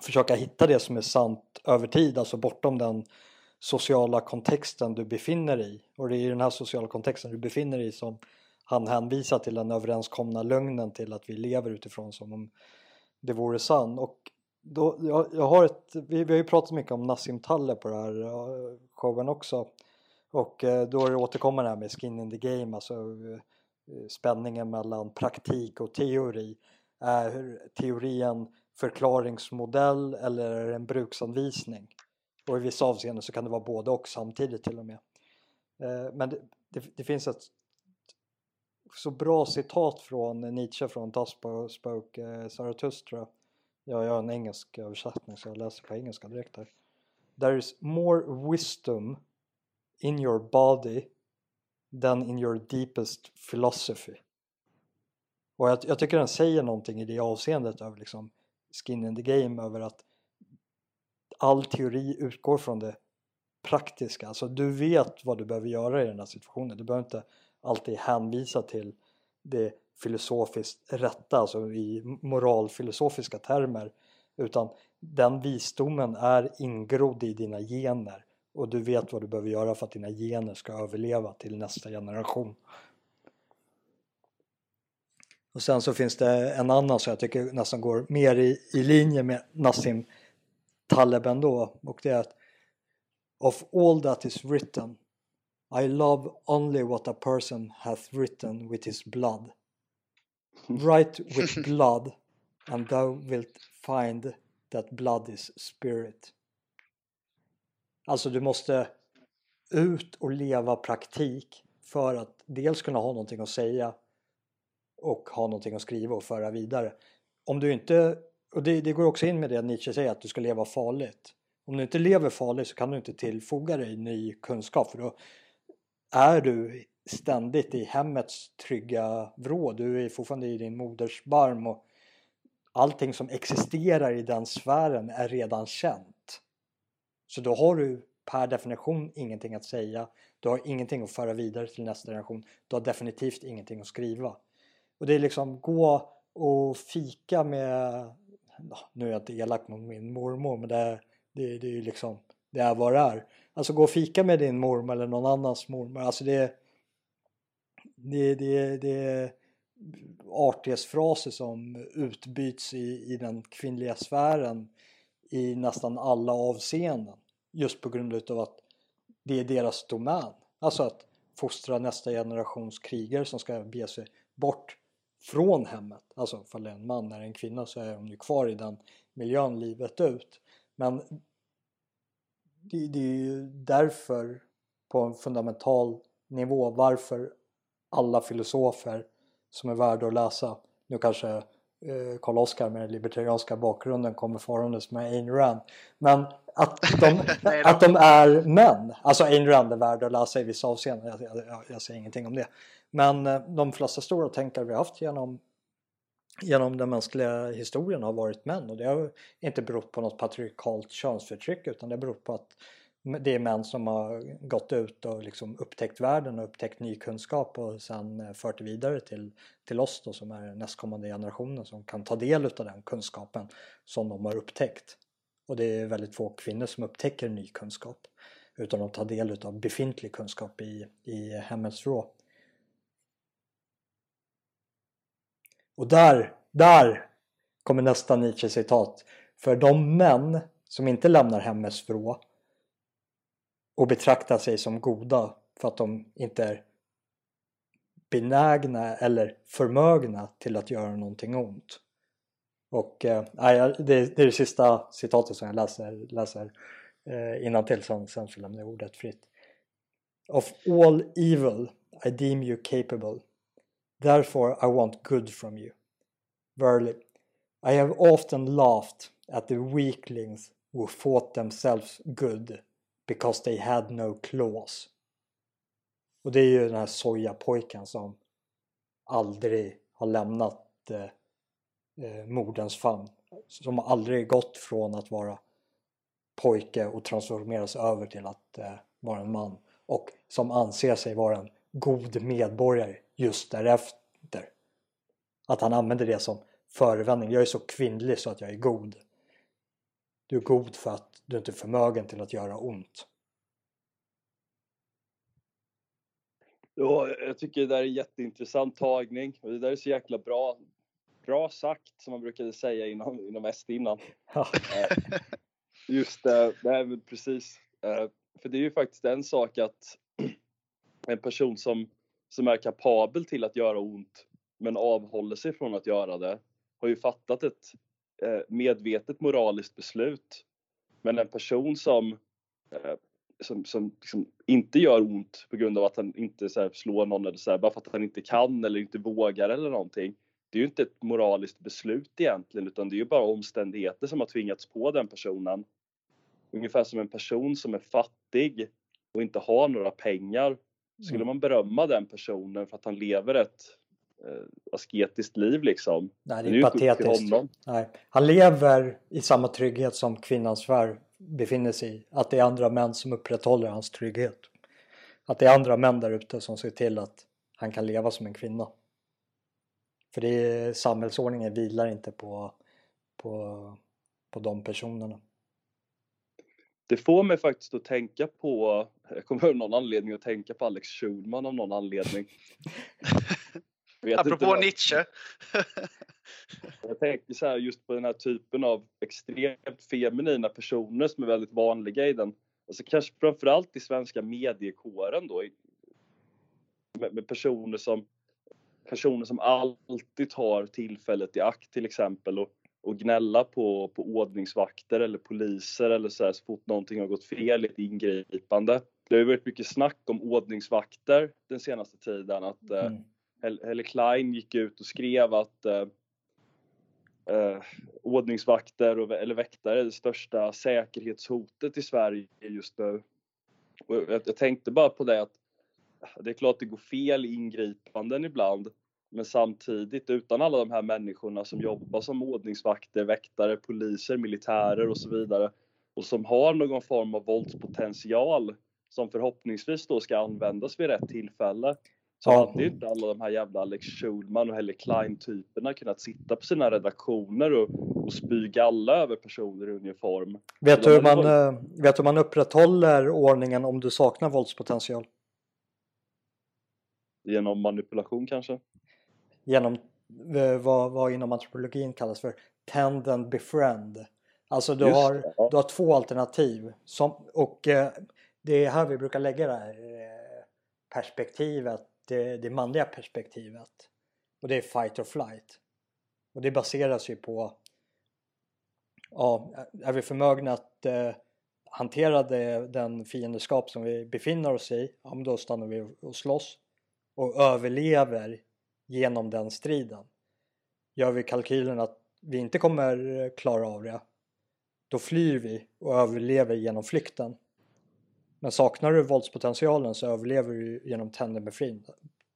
försöka hitta det som är sant över tid, alltså bortom den sociala kontexten du befinner dig i. Och det är i den här sociala kontexten du befinner dig i som han hänvisar till den överenskomna lögnen till att vi lever utifrån som om det vore sann. Och då, jag, jag har ett, vi, vi har ju pratat mycket om Nassim Talle på den här eh, showen också. Och eh, då är det återkommande här med skin in the game, alltså eh, eh, spänningen mellan praktik och teori. Är teorin förklaringsmodell eller är det en bruksanvisning? Och i vissa avseenden så kan det vara både och samtidigt till och med. Men det, det, det finns ett så bra citat från Nietzsche från Das Spoke Zarathustra. Jag gör en engelsk översättning så jag läser på engelska direkt här. There is more wisdom in your body than in your deepest philosophy. Och jag, jag, tycker den säger någonting i det avseendet över liksom skin in the game över att all teori utgår från det praktiska. Alltså du vet vad du behöver göra i den här situationen. Du behöver inte alltid hänvisa till det filosofiskt rätta, alltså i moralfilosofiska termer. Utan den visdomen är ingrodd i dina gener och du vet vad du behöver göra för att dina gener ska överleva till nästa generation. Och sen så finns det en annan som jag tycker nästan går mer i, i linje med Nassim Taleb ändå och det är att Of all that is written I love only what a person hath written with his blood. Write with blood and thou wilt find that blood is spirit. Alltså du måste ut och leva praktik för att dels kunna ha någonting att säga och ha någonting att skriva och föra vidare. Om du inte, och det, det går också in med det Nietzsche säger att du ska leva farligt. Om du inte lever farligt så kan du inte tillfoga dig ny kunskap för då är du ständigt i hemmets trygga vrå. Du är fortfarande i din moders barm och allting som existerar i den sfären är redan känt. Så då har du per definition ingenting att säga. Du har ingenting att föra vidare till nästa generation. Du har definitivt ingenting att skriva. Och det är liksom gå och fika med, nu är jag inte elak mot min mormor men det är, det, det är liksom, det är vad det är. Alltså gå och fika med din mormor eller någon annans mormor. Alltså det, det, det, det är artighetsfraser som utbyts i, i den kvinnliga sfären i nästan alla avseenden. Just på grund av att det är deras domän. Alltså att fostra nästa generations krigare som ska bege sig bort från hemmet. Alltså ifall det är en man eller en kvinna så är de ju kvar i den miljön livet ut. Men det, det är ju därför på en fundamental nivå varför alla filosofer som är värda att läsa, nu kanske Karl Oskar med den libertarianska bakgrunden kommer farandes med Ayn Rand. Men att de, att de är män, alltså Ayn Rand är värd att läsa i vissa avseenden, jag, jag, jag säger ingenting om det. Men eh, de flesta stora tänkare vi haft genom, genom den mänskliga historien har varit män och det har inte berott på något patriarkalt könsförtryck utan det har berott på att det är män som har gått ut och liksom upptäckt världen och upptäckt ny kunskap och sen eh, fört det vidare till, till oss då som är nästkommande generationen som kan ta del av den kunskapen som de har upptäckt. Och det är väldigt få kvinnor som upptäcker ny kunskap utan de tar del av befintlig kunskap i, i hemmets vrå. Och där, där kommer nästa Nietzsche-citat. För de män som inte lämnar hemmets vrå och betraktar sig som goda för att de inte är benägna eller förmögna till att göra någonting ont. Och eh, det, det är det sista citatet som jag läser, läser eh, innantill sen, sen så lämnar jag ordet fritt. Of all evil I deem you capable Therefore I want good from you. Verily, I have often laughed at the weaklings who thought themselves good because they had no claws. Och det är ju den här sojapojken som aldrig har lämnat eh, eh, moderns famn. Som aldrig gått från att vara pojke och transformeras över till att eh, vara en man. Och som anser sig vara en god medborgare just därefter. Att han använder det som förevändning. Jag är så kvinnlig så att jag är god. Du är god för att du inte är förmögen till att göra ont. Ja, jag tycker det där är jätteintressant tagning och det där är så jäkla bra. Bra sagt som man brukade säga inom, inom SD innan. Ja. Eh, just det, det är väl precis. Eh, för det är ju faktiskt en sak att en person som, som är kapabel till att göra ont men avhåller sig från att göra det har ju fattat ett eh, medvetet moraliskt beslut. Men en person som, som, som liksom inte gör ont på grund av att han inte så slår någon eller så här, bara för att han inte kan eller inte vågar eller någonting. Det är ju inte ett moraliskt beslut egentligen utan det är ju bara omständigheter som har tvingats på den personen. Ungefär som en person som är fattig och inte har några pengar. Skulle mm. man berömma den personen för att han lever ett eh, asketiskt liv liksom? Nej, det är, det är patetiskt. Nej. Han lever i samma trygghet som kvinnans värld befinner sig i. Att det är andra män som upprätthåller hans trygghet. Att det är andra män där ute som ser till att han kan leva som en kvinna. För det är, samhällsordningen vilar inte på, på, på de personerna. Det får mig faktiskt att tänka på, jag kommer av någon anledning att tänka på Alex Schulman av någon anledning. Apropå Nietzsche. jag tänker så här just på den här typen av extremt feminina personer som är väldigt vanliga i den, alltså kanske framförallt i svenska mediekåren då, med, med personer som personer som alltid tar tillfället i akt till exempel och, och gnälla på, på ordningsvakter eller poliser eller så, här, så fort någonting har gått fel i ett ingripande. Det har ju varit mycket snack om ordningsvakter den senaste tiden. Att eh, mm. Helle Klein gick ut och skrev att eh, eh, ordningsvakter och, eller väktare är det största säkerhetshotet i Sverige just nu. Och jag, jag tänkte bara på det att det är klart det går fel i ingripanden ibland. Men samtidigt utan alla de här människorna som jobbar som ordningsvakter, väktare, poliser, militärer och så vidare och som har någon form av våldspotential som förhoppningsvis då ska användas vid rätt tillfälle. Så ja. hade inte alla de här jävla Alex Schulman och Helle Klein-typerna kunnat sitta på sina redaktioner och, och spy galla över personer i uniform. Vet du, hur man, varit... Eh, vet hur man upprätthåller ordningen om du saknar våldspotential? Genom manipulation kanske? Genom eh, vad, vad inom antropologin kallas för tend and befriend. Alltså du, har, ja. du har två alternativ. Som, och eh, det är här vi brukar lägga det här eh, perspektivet, det, det manliga perspektivet. Och det är fight or flight. Och det baseras ju på ja, är vi förmögna att eh, hantera det, den fiendeskap som vi befinner oss i, ja, då stannar vi och slåss och överlever genom den striden. Gör vi kalkylen att vi inte kommer klara av det, då flyr vi och överlever genom flykten. Men saknar du våldspotentialen så överlever du genom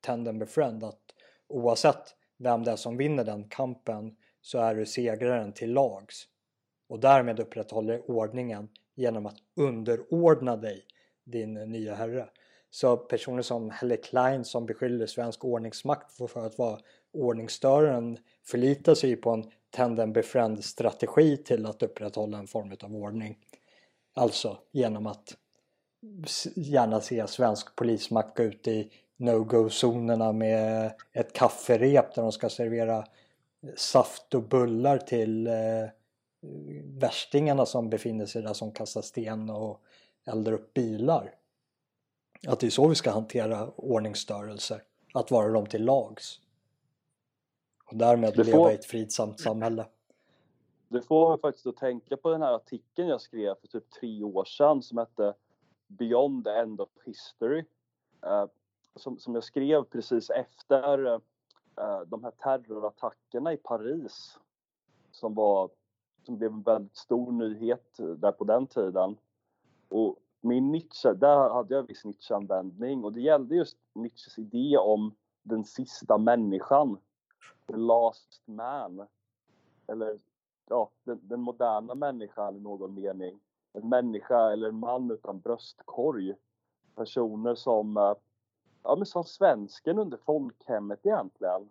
Tandem Befriend att oavsett vem det är som vinner den kampen så är du segraren till lags och därmed upprätthåller ordningen genom att underordna dig din nya herre. Så personer som Helle Klein som beskyller svensk ordningsmakt för att vara ordningsstöraren förlitar sig på en tandem befriend strategi till att upprätthålla en form av ordning. Alltså genom att gärna se svensk polismakt gå ut i no-go-zonerna med ett kafferep där de ska servera saft och bullar till eh, värstingarna som befinner sig där som kastar sten och eldar upp bilar. Att det är så vi ska hantera ordningsstörelser. Att vara dem till lags. Och därmed får, leva i ett fridsamt samhälle. Det får mig faktiskt att tänka på den här artikeln jag skrev för typ tre år sedan som hette Beyond the End of History. Uh, som, som jag skrev precis efter uh, de här terrorattackerna i Paris. Som, var, som blev en väldigt stor nyhet eh, där på den tiden. Och min Nietzsche, där hade jag viss Nietzsche-användning och det gällde just Nietzsches idé om den sista människan. The last man. Eller ja, den, den moderna människan i någon mening. En människa eller en man utan bröstkorg. Personer som, eh, ja men som svensken under folkhemmet egentligen.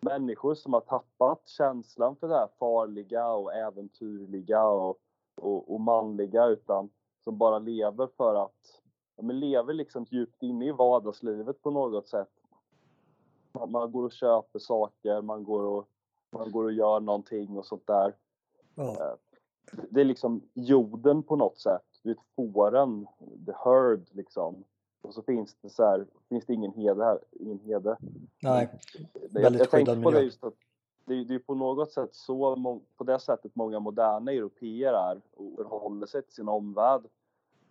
Människor som har tappat känslan för det här farliga och äventyrliga och, och, och manliga utan som bara lever för att, ja, men lever liksom djupt inne i vardagslivet på något sätt. Man, man går och köper saker, man går och, man går och gör någonting och sånt där. Ja. Det är liksom jorden på något sätt. Du vet fåren, the herd liksom. Och så finns det så här, finns det ingen hede här, ingen hede. Nej, väldigt jag, jag tänkte på det just att det, det är på något sätt så, på det sättet många moderna europeer är och förhåller sig till sin omvärld.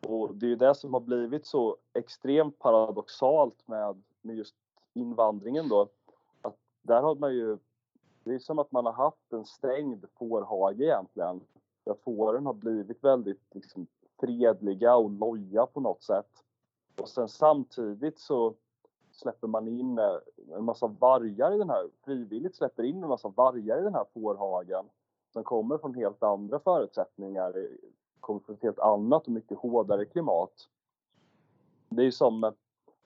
Och det är ju det som har blivit så extremt paradoxalt med, med just invandringen då. Att där har man ju, det är som att man har haft en stängd fårhage egentligen. Där fåren har blivit väldigt liksom, fredliga och loja på något sätt. Och sen samtidigt så släpper man in eh, en massa vargar i den här, frivilligt släpper in en massa vargar i den här fårhagen som kommer från helt andra förutsättningar, eh, kommer från ett helt annat och mycket hårdare klimat. Det är ju som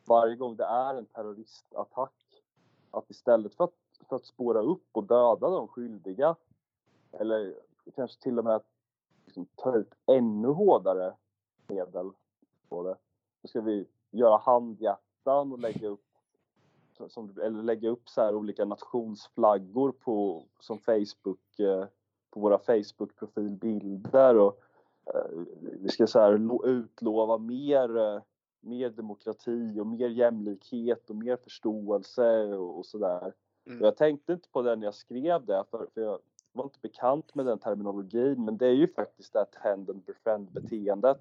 varje gång det är en terroristattack, att istället för att, för att spåra upp och döda de skyldiga, eller kanske till och med att liksom, ta ut ännu hårdare medel på det, så ska vi göra handhjärtan och lägga upp som, eller lägga upp så här olika nationsflaggor på, som Facebook, eh, på våra Facebook-profilbilder och eh, vi ska så här utlova mer, eh, mer demokrati och mer jämlikhet och mer förståelse och, och sådär. Mm. Jag tänkte inte på det när jag skrev det för, för jag var inte bekant med den terminologin men det är ju faktiskt det här tend and befriend beteendet.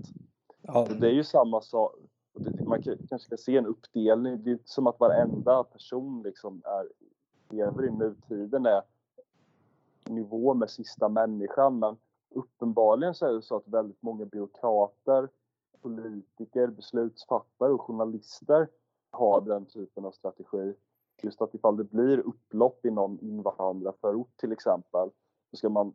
Ja. Det är ju samma sak, man kanske ska se en uppdelning. Det är som att varenda person liksom är, lever i nutiden är nivå med sista människan. Men uppenbarligen så är det så att väldigt många byråkrater, politiker, beslutsfattare och journalister har den typen av strategi. Just att ifall det blir upplopp i någon invandrarförort till exempel, så ska man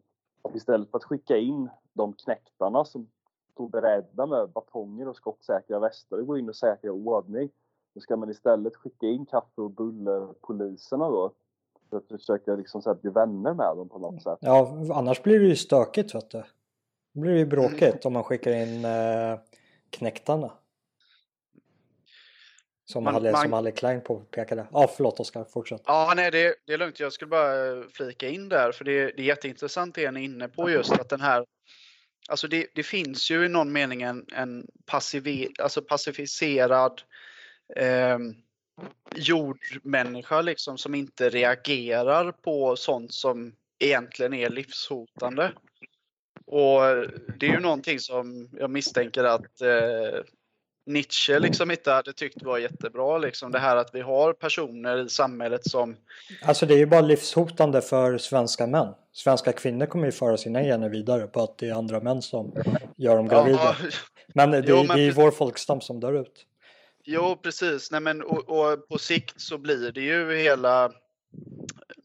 istället för att skicka in de knäktarna som stod beredda med batonger och skottsäkra västar och gå in och säkra ordning. Då ska man istället skicka in kaffe och bullerpoliserna då. För att försöka liksom så här, bli vänner med dem på något sätt. Ja, annars blir det ju stökigt vet du. Då blir det ju bråkigt om man skickar in eh, knäktarna. Som, man, Halle, man... som Halle Klein påpekade. Ja, förlåt Oskar, fortsätt. Ja, nej, det, det, är lugnt. Jag skulle bara flika in där, för det, det är jätteintressant det ni är inne på just att den här Alltså det, det, finns ju i någon mening en, en passiv, alltså pacificerad eh, jordmänniska liksom som inte reagerar på sånt som egentligen är livshotande. Och det är ju någonting som jag misstänker att eh, Nietzsche liksom inte hade tyckt var jättebra. Liksom. Det här att vi har personer i samhället som... Alltså det är ju bara livshotande för svenska män. Svenska kvinnor kommer ju föra sina gener vidare på att det är andra män som gör dem gravida. Ja, men det, jo, men... det är vår folkstam som dör ut. Jo, precis. Nej, men, och, och, på sikt så blir det ju hela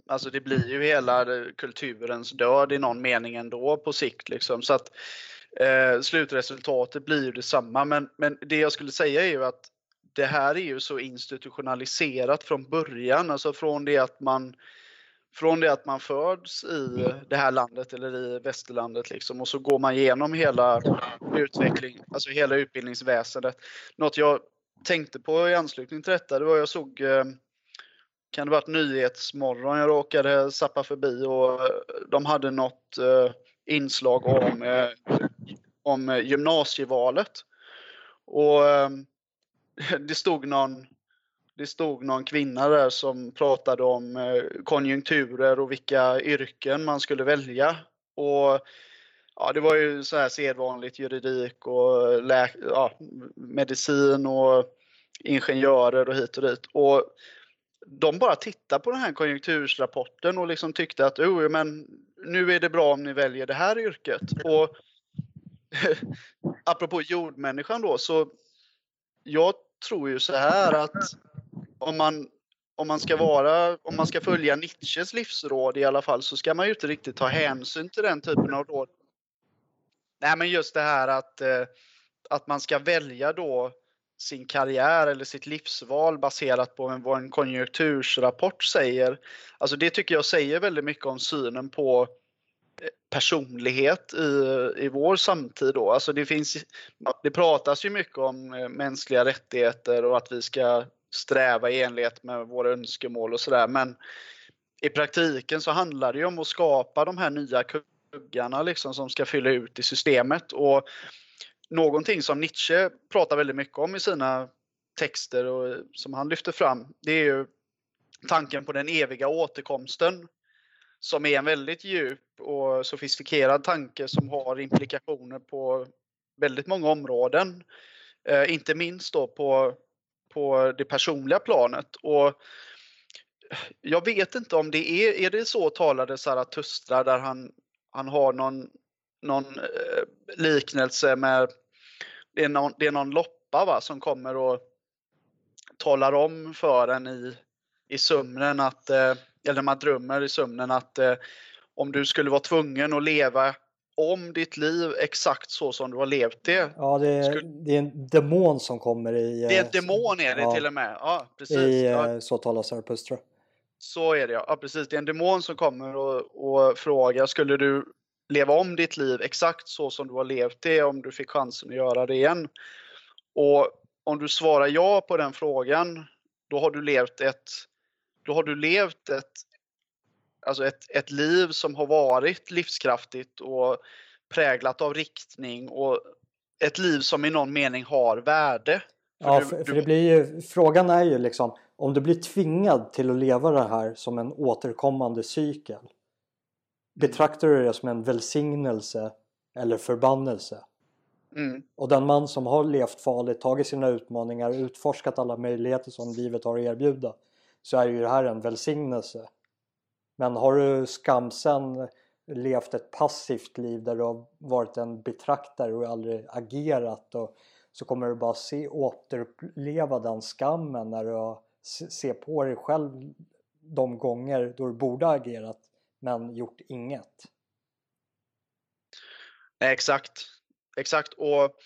Alltså det blir ju hela kulturens död i någon mening ändå på sikt. Liksom. Så att eh, slutresultatet blir ju detsamma. Men, men det jag skulle säga är ju att det här är ju så institutionaliserat från början. Alltså från det att man från det att man föds i det här landet eller i västerlandet liksom och så går man igenom hela utveckling, alltså hela utbildningsväsendet. Något jag tänkte på i anslutning till detta, det var jag såg eh, kan det varit Nyhetsmorgon jag råkade sappa förbi och eh, de hade något eh, inslag om, eh, om eh, gymnasievalet. Och eh, det stod någon det stod någon kvinna där som pratade om eh, konjunkturer och vilka yrken man skulle välja. Och ja, det var ju så här sedvanligt juridik och ja, medicin och ingenjörer och hit och dit. Och de bara tittade på den här konjunktursrapporten och liksom tyckte att oh, men nu är det bra om ni väljer det här yrket. Och apropå jordmänniskan då, så jag tror ju så här att om man, om man ska vara, om man ska följa Nietzsches livsråd i alla fall så ska man ju inte riktigt ta hänsyn till den typen av råd. Nej men just det här att, eh, att man ska välja då sin karriär eller sitt livsval baserat på vad en konjunktursrapport säger. Alltså det tycker jag säger väldigt mycket om synen på eh, personlighet i, i vår samtid. Då. Alltså det, finns, det pratas ju mycket om eh, mänskliga rättigheter och att vi ska sträva i enlighet med våra önskemål och sådär. Men i praktiken så handlar det ju om att skapa de här nya kuggarna liksom som ska fylla ut i systemet. Och någonting som Nietzsche pratar väldigt mycket om i sina texter och som han lyfter fram, det är ju tanken på den eviga återkomsten. Som är en väldigt djup och sofistikerad tanke som har implikationer på väldigt många områden. Eh, inte minst då på, på det personliga planet. Och jag vet inte om det är, är det så talade Zarathustra där han, han har någon någon eh, liknelse med, det är någon, det är någon loppa va, som kommer och talar om för en i, i sömnen att, eh, eller man drömmer i sömnen att eh, om du skulle vara tvungen att leva om ditt liv exakt så som du har levt det. Ja, det är, skulle... det är en demon som kommer i... Det är en demon är det ja, till och med. Ja, precis. I ja. Så talar Zarathustra. Så är det ja. ja. precis. Det är en demon som kommer och, och frågar, skulle du leva om ditt liv exakt så som du har levt det om du fick chansen att göra det igen. Och om du svarar ja på den frågan, då har du levt ett, då har du levt ett, alltså ett, ett liv som har varit livskraftigt och präglat av riktning och ett liv som i någon mening har värde. För ja, för, för det blir ju, frågan är ju liksom om du blir tvingad till att leva det här som en återkommande cykel Betraktar du det som en välsignelse eller förbannelse? Mm. Och den man som har levt farligt, tagit sina utmaningar, utforskat alla möjligheter som livet har att erbjuda så är ju det här en välsignelse. Men har du skamsen levt ett passivt liv där du har varit en betraktare och aldrig agerat och så kommer du bara se, återuppleva den skammen när du ser på dig själv de gånger då du borde ha agerat men gjort inget. Exakt, exakt. Och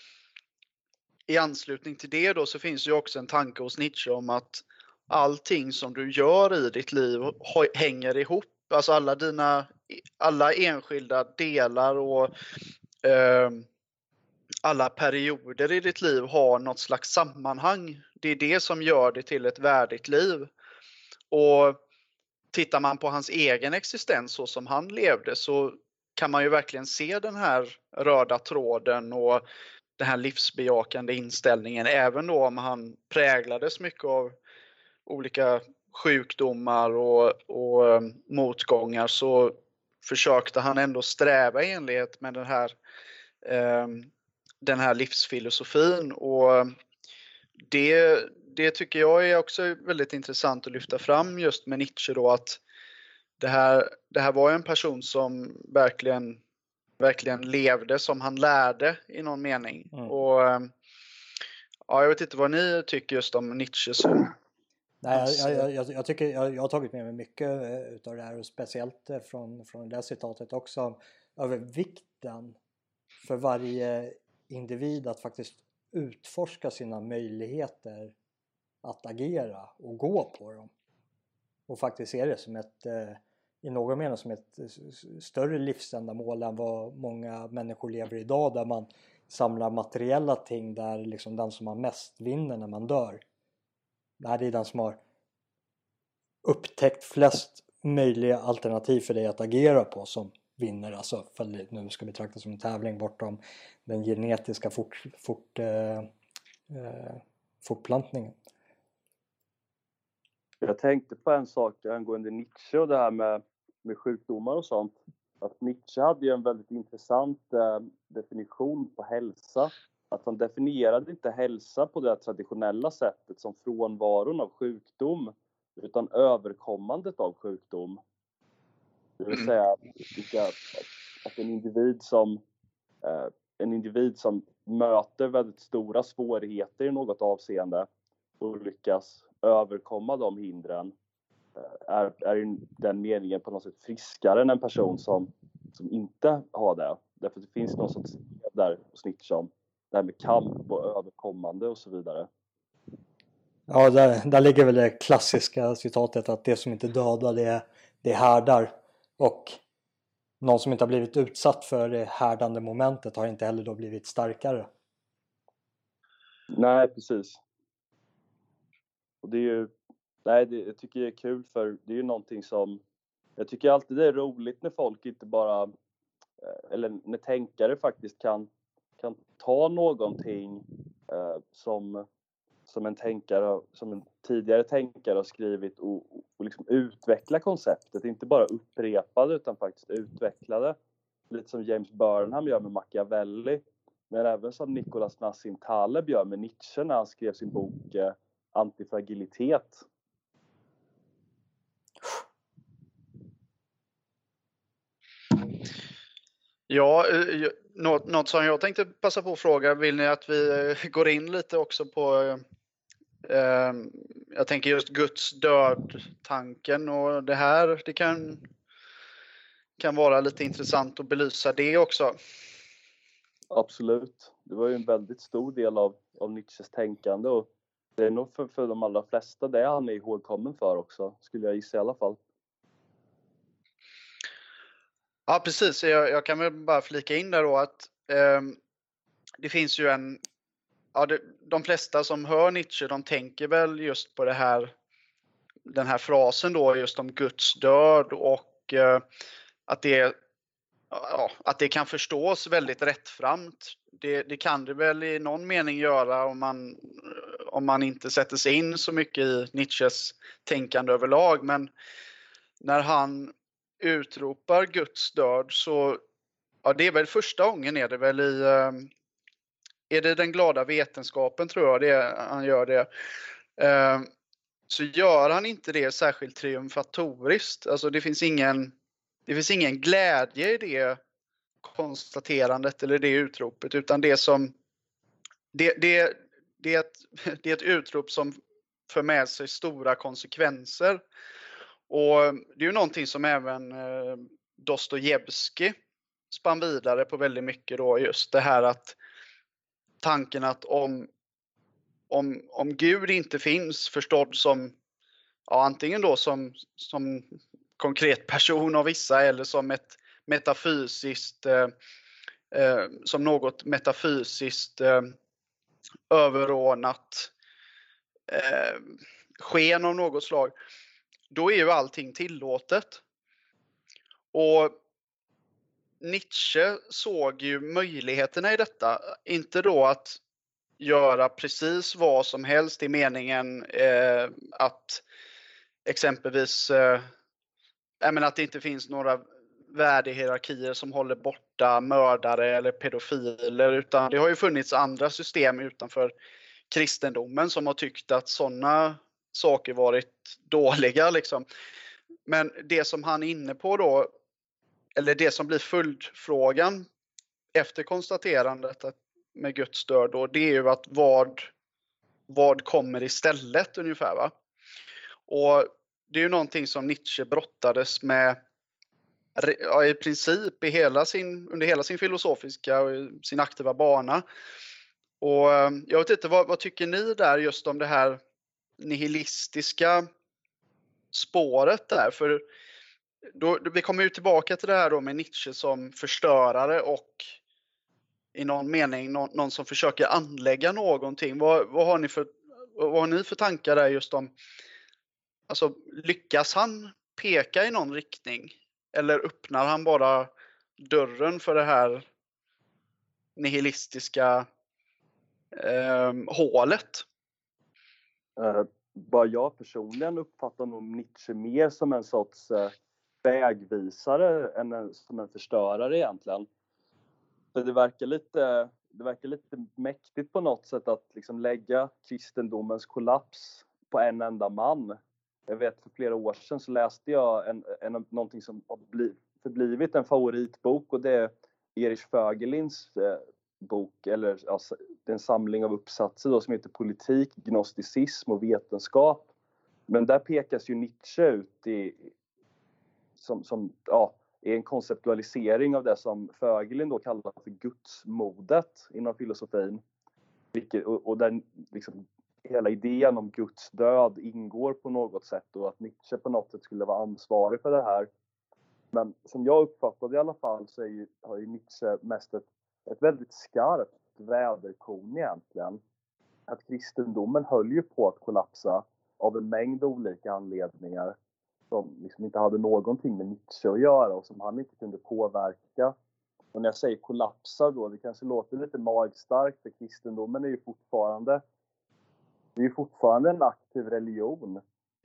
i anslutning till det då så finns ju också en tanke hos Nietzsche om att allting som du gör i ditt liv hänger ihop. Alltså alla dina, alla enskilda delar och eh, alla perioder i ditt liv har något slags sammanhang. Det är det som gör det till ett värdigt liv. Och tittar man på hans egen existens så som han levde så kan man ju verkligen se den här röda tråden och den här livsbejakande inställningen även då om han präglades mycket av olika sjukdomar och, och eh, motgångar så försökte han ändå sträva i enlighet med den här, ehm, den här livsfilosofin. Och det, det tycker jag är också väldigt intressant att lyfta fram just med Nietzsche då att det här, det här var en person som verkligen, verkligen levde som han lärde i någon mening. Mm. Och Ja, jag vet inte vad ni tycker just om Nietzsche som Nej, jag, jag, jag, jag tycker jag, har tagit med mig mycket eh, utav det här och speciellt eh, från, från det citatet också över vikten för varje individ att faktiskt utforska sina möjligheter att agera och gå på dem. Och faktiskt se det som ett, eh, i någon mening som ett större livsändamål än vad många människor lever idag där man samlar materiella ting där liksom den som har mest vinner när man dör. Det här är den som har upptäckt flest möjliga alternativ för dig att agera på som vinner. Alltså för det nu ska betraktas som en tävling bortom den genetiska fort, fort, eh, eh, fortplantningen. Jag tänkte på en sak angående Nietzsche och det här med, med sjukdomar och sånt. Att Nietzsche hade ju en väldigt intressant eh, definition på hälsa. Att han definierade inte hälsa på det traditionella sättet som frånvaron av sjukdom utan överkommandet av sjukdom. Det vill mm. säga vilka, att en individ som eh, en individ som möter väldigt stora svårigheter i något avseende och lyckas överkomma de hindren eh, är, är i den meningen på något sätt friskare än en person som, som inte har det. Därför att det finns någon sorts där hos Nietzsche om det här med kamp och överkommande och så vidare. Ja, där, där ligger väl det klassiska citatet att det som inte dödar det, det härdar. Och någon som inte har blivit utsatt för det härdande momentet har inte heller då blivit starkare. Nej, precis. Och det är ju, nej, det, jag tycker det är kul för det är ju någonting som, jag tycker alltid det är roligt när folk inte bara, eh, eller när tänkare faktiskt kan, kan ta någonting eh, som som en tänkare, som en tidigare tänkare har skrivit och, och liksom utveckla konceptet, inte bara upprepa det utan faktiskt utveckla det. Lite som James Burnham gör med Machiavelli, men även som Nicolas Nassim Taleb gör med Nietzsche när han skrev sin bok eh, Antifragilitet. Ja, eh, något, något som jag tänkte passa på att fråga, vill ni att vi eh, går in lite också på Ehm, jag tänker just Guds död-tanken och det här, det kan, kan vara lite intressant att belysa det också. Absolut. Det var ju en väldigt stor del av, av Nietzsches tänkande och det är nog för, för de allra flesta det han är ihågkommen för också, skulle jag gissa i alla fall. Ja precis, jag, jag kan väl bara flika in där då att eh, det finns ju en ja, det, de flesta som hör Nietzsche de tänker väl just på det här den här frasen då just om Guds död och eh, att, det, ja, att det kan förstås väldigt rättframt. Det, det, kan det väl i någon mening göra om man, om man inte sätter sig in så mycket i Nietzsches tänkande överlag. Men när han utropar Guds död så, ja det är väl första gången är det väl i ehm, är det den glada vetenskapen tror jag det, han gör det. Ehm, så gör han inte det särskilt triumfatoriskt. Alltså det finns ingen, det finns ingen glädje i det konstaterandet eller det utropet utan det som det, det, det, är ett, det är ett utrop som för med sig stora konsekvenser. Och det är ju någonting som även eh, Dostojevskij spann vidare på väldigt mycket då just det här att tanken att om, om, om Gud inte finns förstådd som ja, antingen då som, som konkret person av vissa eller som ett metafysiskt eh, eh, som något metafysiskt eh, överordnat eh, sken av något slag. Då är ju allting tillåtet. Och Nietzsche såg ju möjligheterna i detta. Inte då att göra precis vad som helst i meningen eh, att exempelvis eh, att det inte finns några värdehierarkier som håller borta mördare eller pedofiler utan det har ju funnits andra system utanför kristendomen som har tyckt att sådana saker varit dåliga. Liksom. Men det som han är inne på då eller det som blir följdfrågan efter konstaterandet att, med Guds död då, det är ju att vad, vad kommer istället ungefär. Va? Och det är ju någonting som Nietzsche brottades med ja, i princip i hela sin, under hela sin filosofiska och sin aktiva bana. Och ehm, jag vet inte, vad, vad tycker ni där just om det här nihilistiska spåret där? För då, vi kommer ju tillbaka till det här då med Nietzsche som förstörare och i någon mening någon, någon som försöker anlägga någonting. Vad, vad, har ni för, vad har ni för tankar där just om, alltså lyckas han peka i någon riktning? Eller öppnar han bara dörren för det här nihilistiska eh, hålet? Eh, vad jag personligen uppfattar nog Nietzsche mer som en sorts eh, vägvisare än en, som en förstörare egentligen. För det verkar lite, det verkar lite mäktigt på något sätt att liksom lägga kristendomens kollaps på en enda man. Jag vet för flera år sedan så läste jag en, en, någonting som har förblivit en favoritbok och det är Erich Fögelins eh, bok, eller alltså, det är en samling av uppsatser då, som heter Politik, gnosticism och vetenskap. Men där pekas ju Nietzsche ut i, som, som ja, är en konceptualisering av det som Fögelin då kallar för gudsmodet inom filosofin. Vilket, och, och där liksom hela idén om Guds död ingår på något sätt och att Nietzsche på något sätt skulle vara ansvarig för det här. Men som jag uppfattade i alla fall så är ju, har ju Nietzsche mest ett, ett väldigt skarpt väderkorn egentligen. Att kristendomen höll ju på att kollapsa av en mängd olika anledningar som liksom inte hade någonting med Nietzsche att göra och som han inte kunde påverka. Och när jag säger kollapsa då, det kanske låter lite magstarkt för kristendomen är ju fortfarande det är fortfarande en aktiv religion.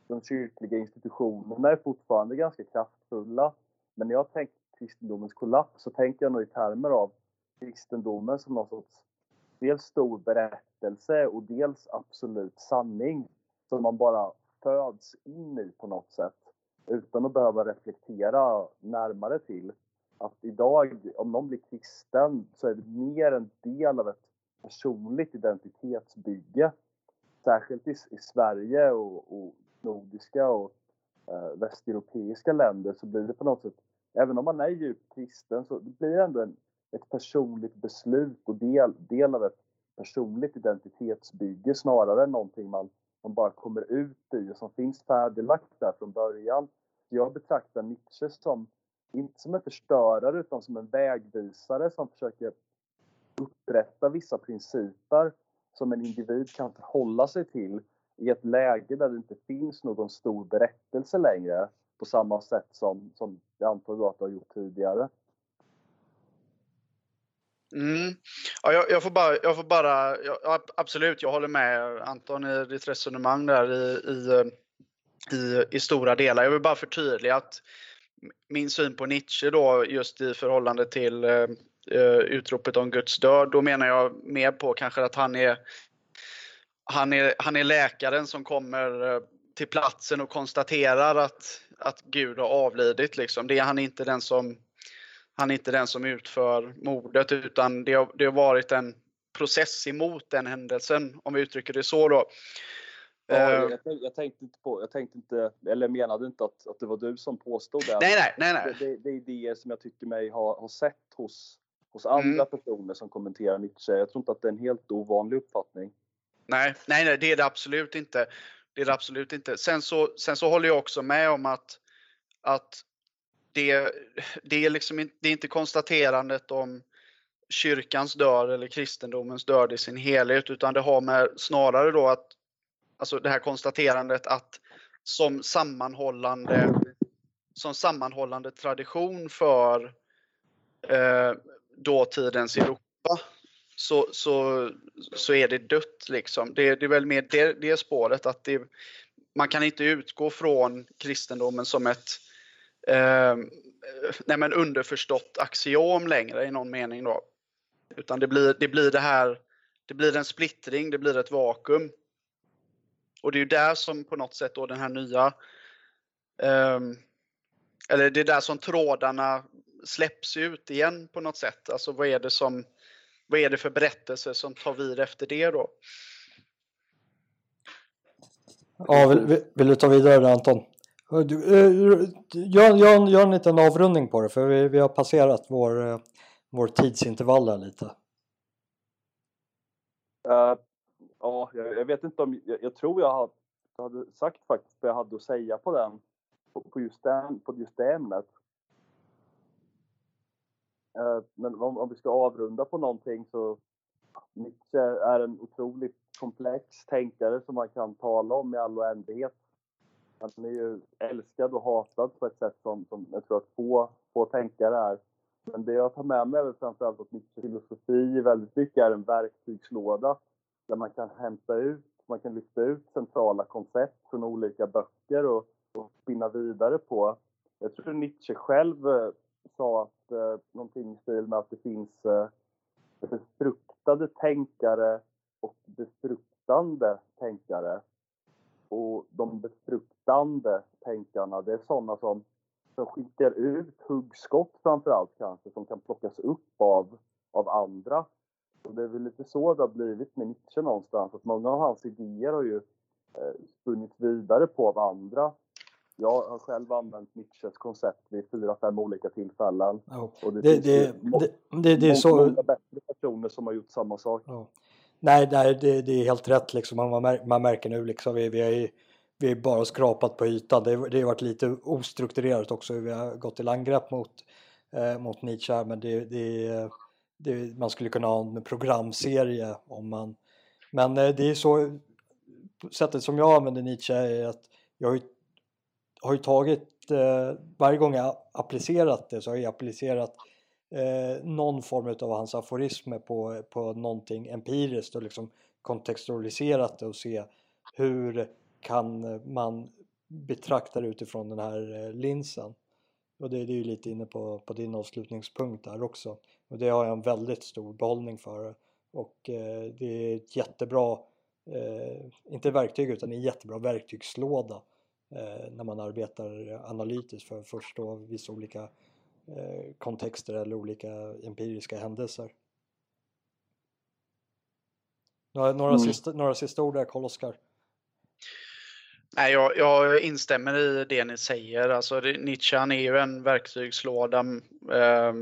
De kyrkliga institutionerna är fortfarande ganska kraftfulla. Men när jag tänker kristendomens kollaps så tänker jag nog i termer av kristendomen som någon sorts dels stor berättelse och dels absolut sanning som man bara föds in i på något sätt utan att behöva reflektera närmare till att idag, om någon blir kristen, så är det mer en del av ett personligt identitetsbygge. Särskilt i, i Sverige och, och nordiska och eh, västeuropeiska länder så blir det på något sätt, även om man är djupt kristen, så det blir ändå en, ett personligt beslut och del, del av ett personligt identitetsbygge snarare än någonting man man bara kommer ut i och som finns färdiglagt där från början. Jag betraktar Nietzsche som, inte som en förstörare utan som en vägvisare som försöker upprätta vissa principer som en individ kan förhålla sig till i ett läge där det inte finns någon stor berättelse längre på samma sätt som, som jag antar att du har gjort tidigare. Mm. Ja, jag, jag, får bara, jag får bara jag, absolut, jag håller med Anton i ditt resonemang där i, i, i, i stora delar. Jag vill bara förtydliga att min syn på Nietzsche då just i förhållande till eh, utropet om Guds död, då menar jag mer på kanske att han är han är, han är läkaren som kommer till platsen och konstaterar att, att Gud har avlidit. Liksom. Det är han inte den som han är inte den som utför mordet utan det har, det har varit en process emot den händelsen, om vi uttrycker det så då. Ja, jag, eh. jag, jag, tänkte inte på, jag tänkte inte, eller menade inte att, att det var du som påstod det. Nej, nej, nej. nej. Det, det, det är idéer som jag tycker mig ha, ha sett hos, hos andra mm. personer som kommenterar Nietzsche. Jag tror inte att det är en helt ovanlig uppfattning. Nej, nej, nej, det är det absolut inte. Det är det absolut inte. Sen så, sen så håller jag också med om att, att det, det, är liksom det är inte konstaterandet om kyrkans död eller kristendomens död i sin helhet utan det har med snarare då att alltså det här konstaterandet att som sammanhållande som sammanhållande tradition för eh, dåtidens Europa så, så, så är det dött liksom. Det, det är väl mer det, det spåret att det, man kan inte utgå från kristendomen som ett eh, nej men underförstått axiom längre i någon mening då. Utan det blir det, blir det här, det blir en splittring, det blir ett vakuum. Och det är ju där som på något sätt då den här nya, eh, eller det är där som trådarna släpps ut igen på något sätt. Alltså vad är det som, vad är det för berättelse som tar vid efter det då? Ja, vill, vill, du ta vidare där Anton? Uh, gör, gör, gör en liten avrundning på det för vi, vi har passerat vår, uh, vår tidsintervall här lite. Uh, ja, jag, jag, vet inte om, jag, jag tror jag hade, hade, sagt faktiskt vad jag hade att säga på den, på, på just, den, på just det ämnet. Eh, men om, om vi ska avrunda på någonting så Nietzsche är en otroligt komplex tänkare som man kan tala om i all oändlighet. Han är ju älskad och hatad på ett sätt som, som jag tror att få, få tänkare är. Men det jag tar med mig är framförallt att Nietzsches filosofi väldigt mycket är en verktygslåda där man kan hämta ut, man kan lyfta ut centrala koncept från olika böcker och, och spinna vidare på. Jag tror Nietzsche själv eh, sa att eh, någonting i stil med att det finns eh, befruktade tänkare och befruktande tänkare. Och de befruktande tänkarna, det är sådana som, som skickar ut huggskott framförallt kanske, som kan plockas upp av, av andra. Och det är väl lite så det har blivit med Nietzsche någonstans, att många av hans idéer har ju eh, spunnits vidare på av andra. Jag har själv använt Nietzsches koncept vid fyra, fem olika tillfällen. Oh. Och det, det, det, det, det, det är så... många bättre personer som har gjort samma sak. Oh. Nej, nej det, det, är helt rätt liksom. Man, man märker nu liksom, vi, vi, har vi har bara skrapat på ytan. Det, det har varit lite ostrukturerat också hur vi har gått till angrepp mot, eh, mot Nietzsche. Men det, det, det, man skulle kunna ha en programserie om man... Men eh, det är så, sättet som jag använder Nietzsche är att jag har ju, har ju tagit, eh, varje gång jag applicerat det så har jag applicerat eh, någon form av hans aforismer på, på någonting empiriskt och liksom kontextualiserat det och se hur kan man betrakta det utifrån den här eh, linsen. Och det, det är ju lite inne på, på din avslutningspunkt där också. Och det har jag en väldigt stor behållning för. Och eh, det är ett jättebra, eh, inte verktyg utan en jättebra verktygslåda eh, när man arbetar analytiskt för att förstå vissa olika Eh, kontexter eller olika empiriska händelser. Några, några, mm. sista, några sista ord där Karl-Oskar? Nej, jag, jag, instämmer i det ni säger. Alltså, Nietzsche är ju en verktygslåda eh,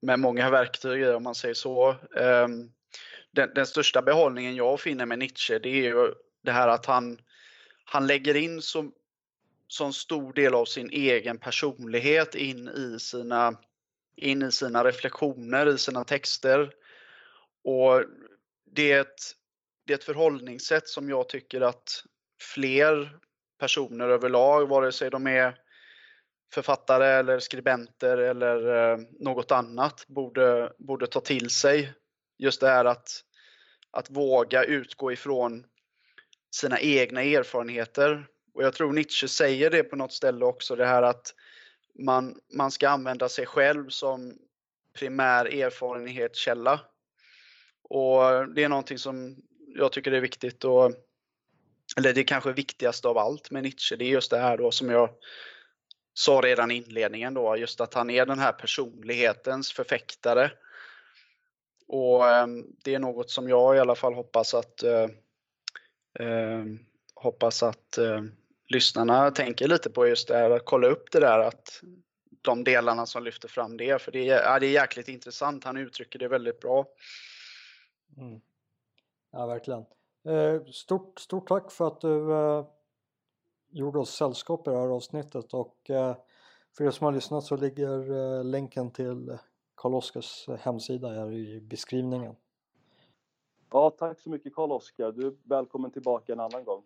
med många verktyg i om man säger så. Eh, den, den, största behållningen jag finner med Nietzsche det är ju det här att han, han lägger in så sån stor del av sin egen personlighet in i sina, in i sina reflektioner, i sina texter. Och det är, ett, det är ett förhållningssätt som jag tycker att fler personer överlag, vare sig de är författare eller skribenter eller eh, något annat, borde, borde ta till sig. Just det här att, att våga utgå ifrån sina egna erfarenheter och jag tror Nietzsche säger det på något ställe också, det här att man, man ska använda sig själv som primär erfarenhetskälla. Och det är någonting som jag tycker är viktigt och eller det kanske viktigaste av allt med Nietzsche, det är just det här då som jag sa redan i inledningen då, just att han är den här personlighetens förfäktare. Och ehm, det är något som jag i alla fall hoppas att eh, ehm, hoppas att eh, lyssnarna tänker lite på just det här, att kolla upp det där att de delarna som lyfter fram det, för det är, ja, det är jäkligt intressant. Han uttrycker det väldigt bra. Mm. Ja, verkligen. Eh, stort, stort tack för att du eh, gjorde oss sällskap i det här avsnittet och eh, för er som har lyssnat så ligger länken till Karl-Oskars hemsida här i beskrivningen. Ja, tack så mycket Karl-Oskar. Du är välkommen tillbaka en annan gång.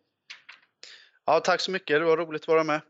Ja, tack så mycket. Det var roligt att vara med.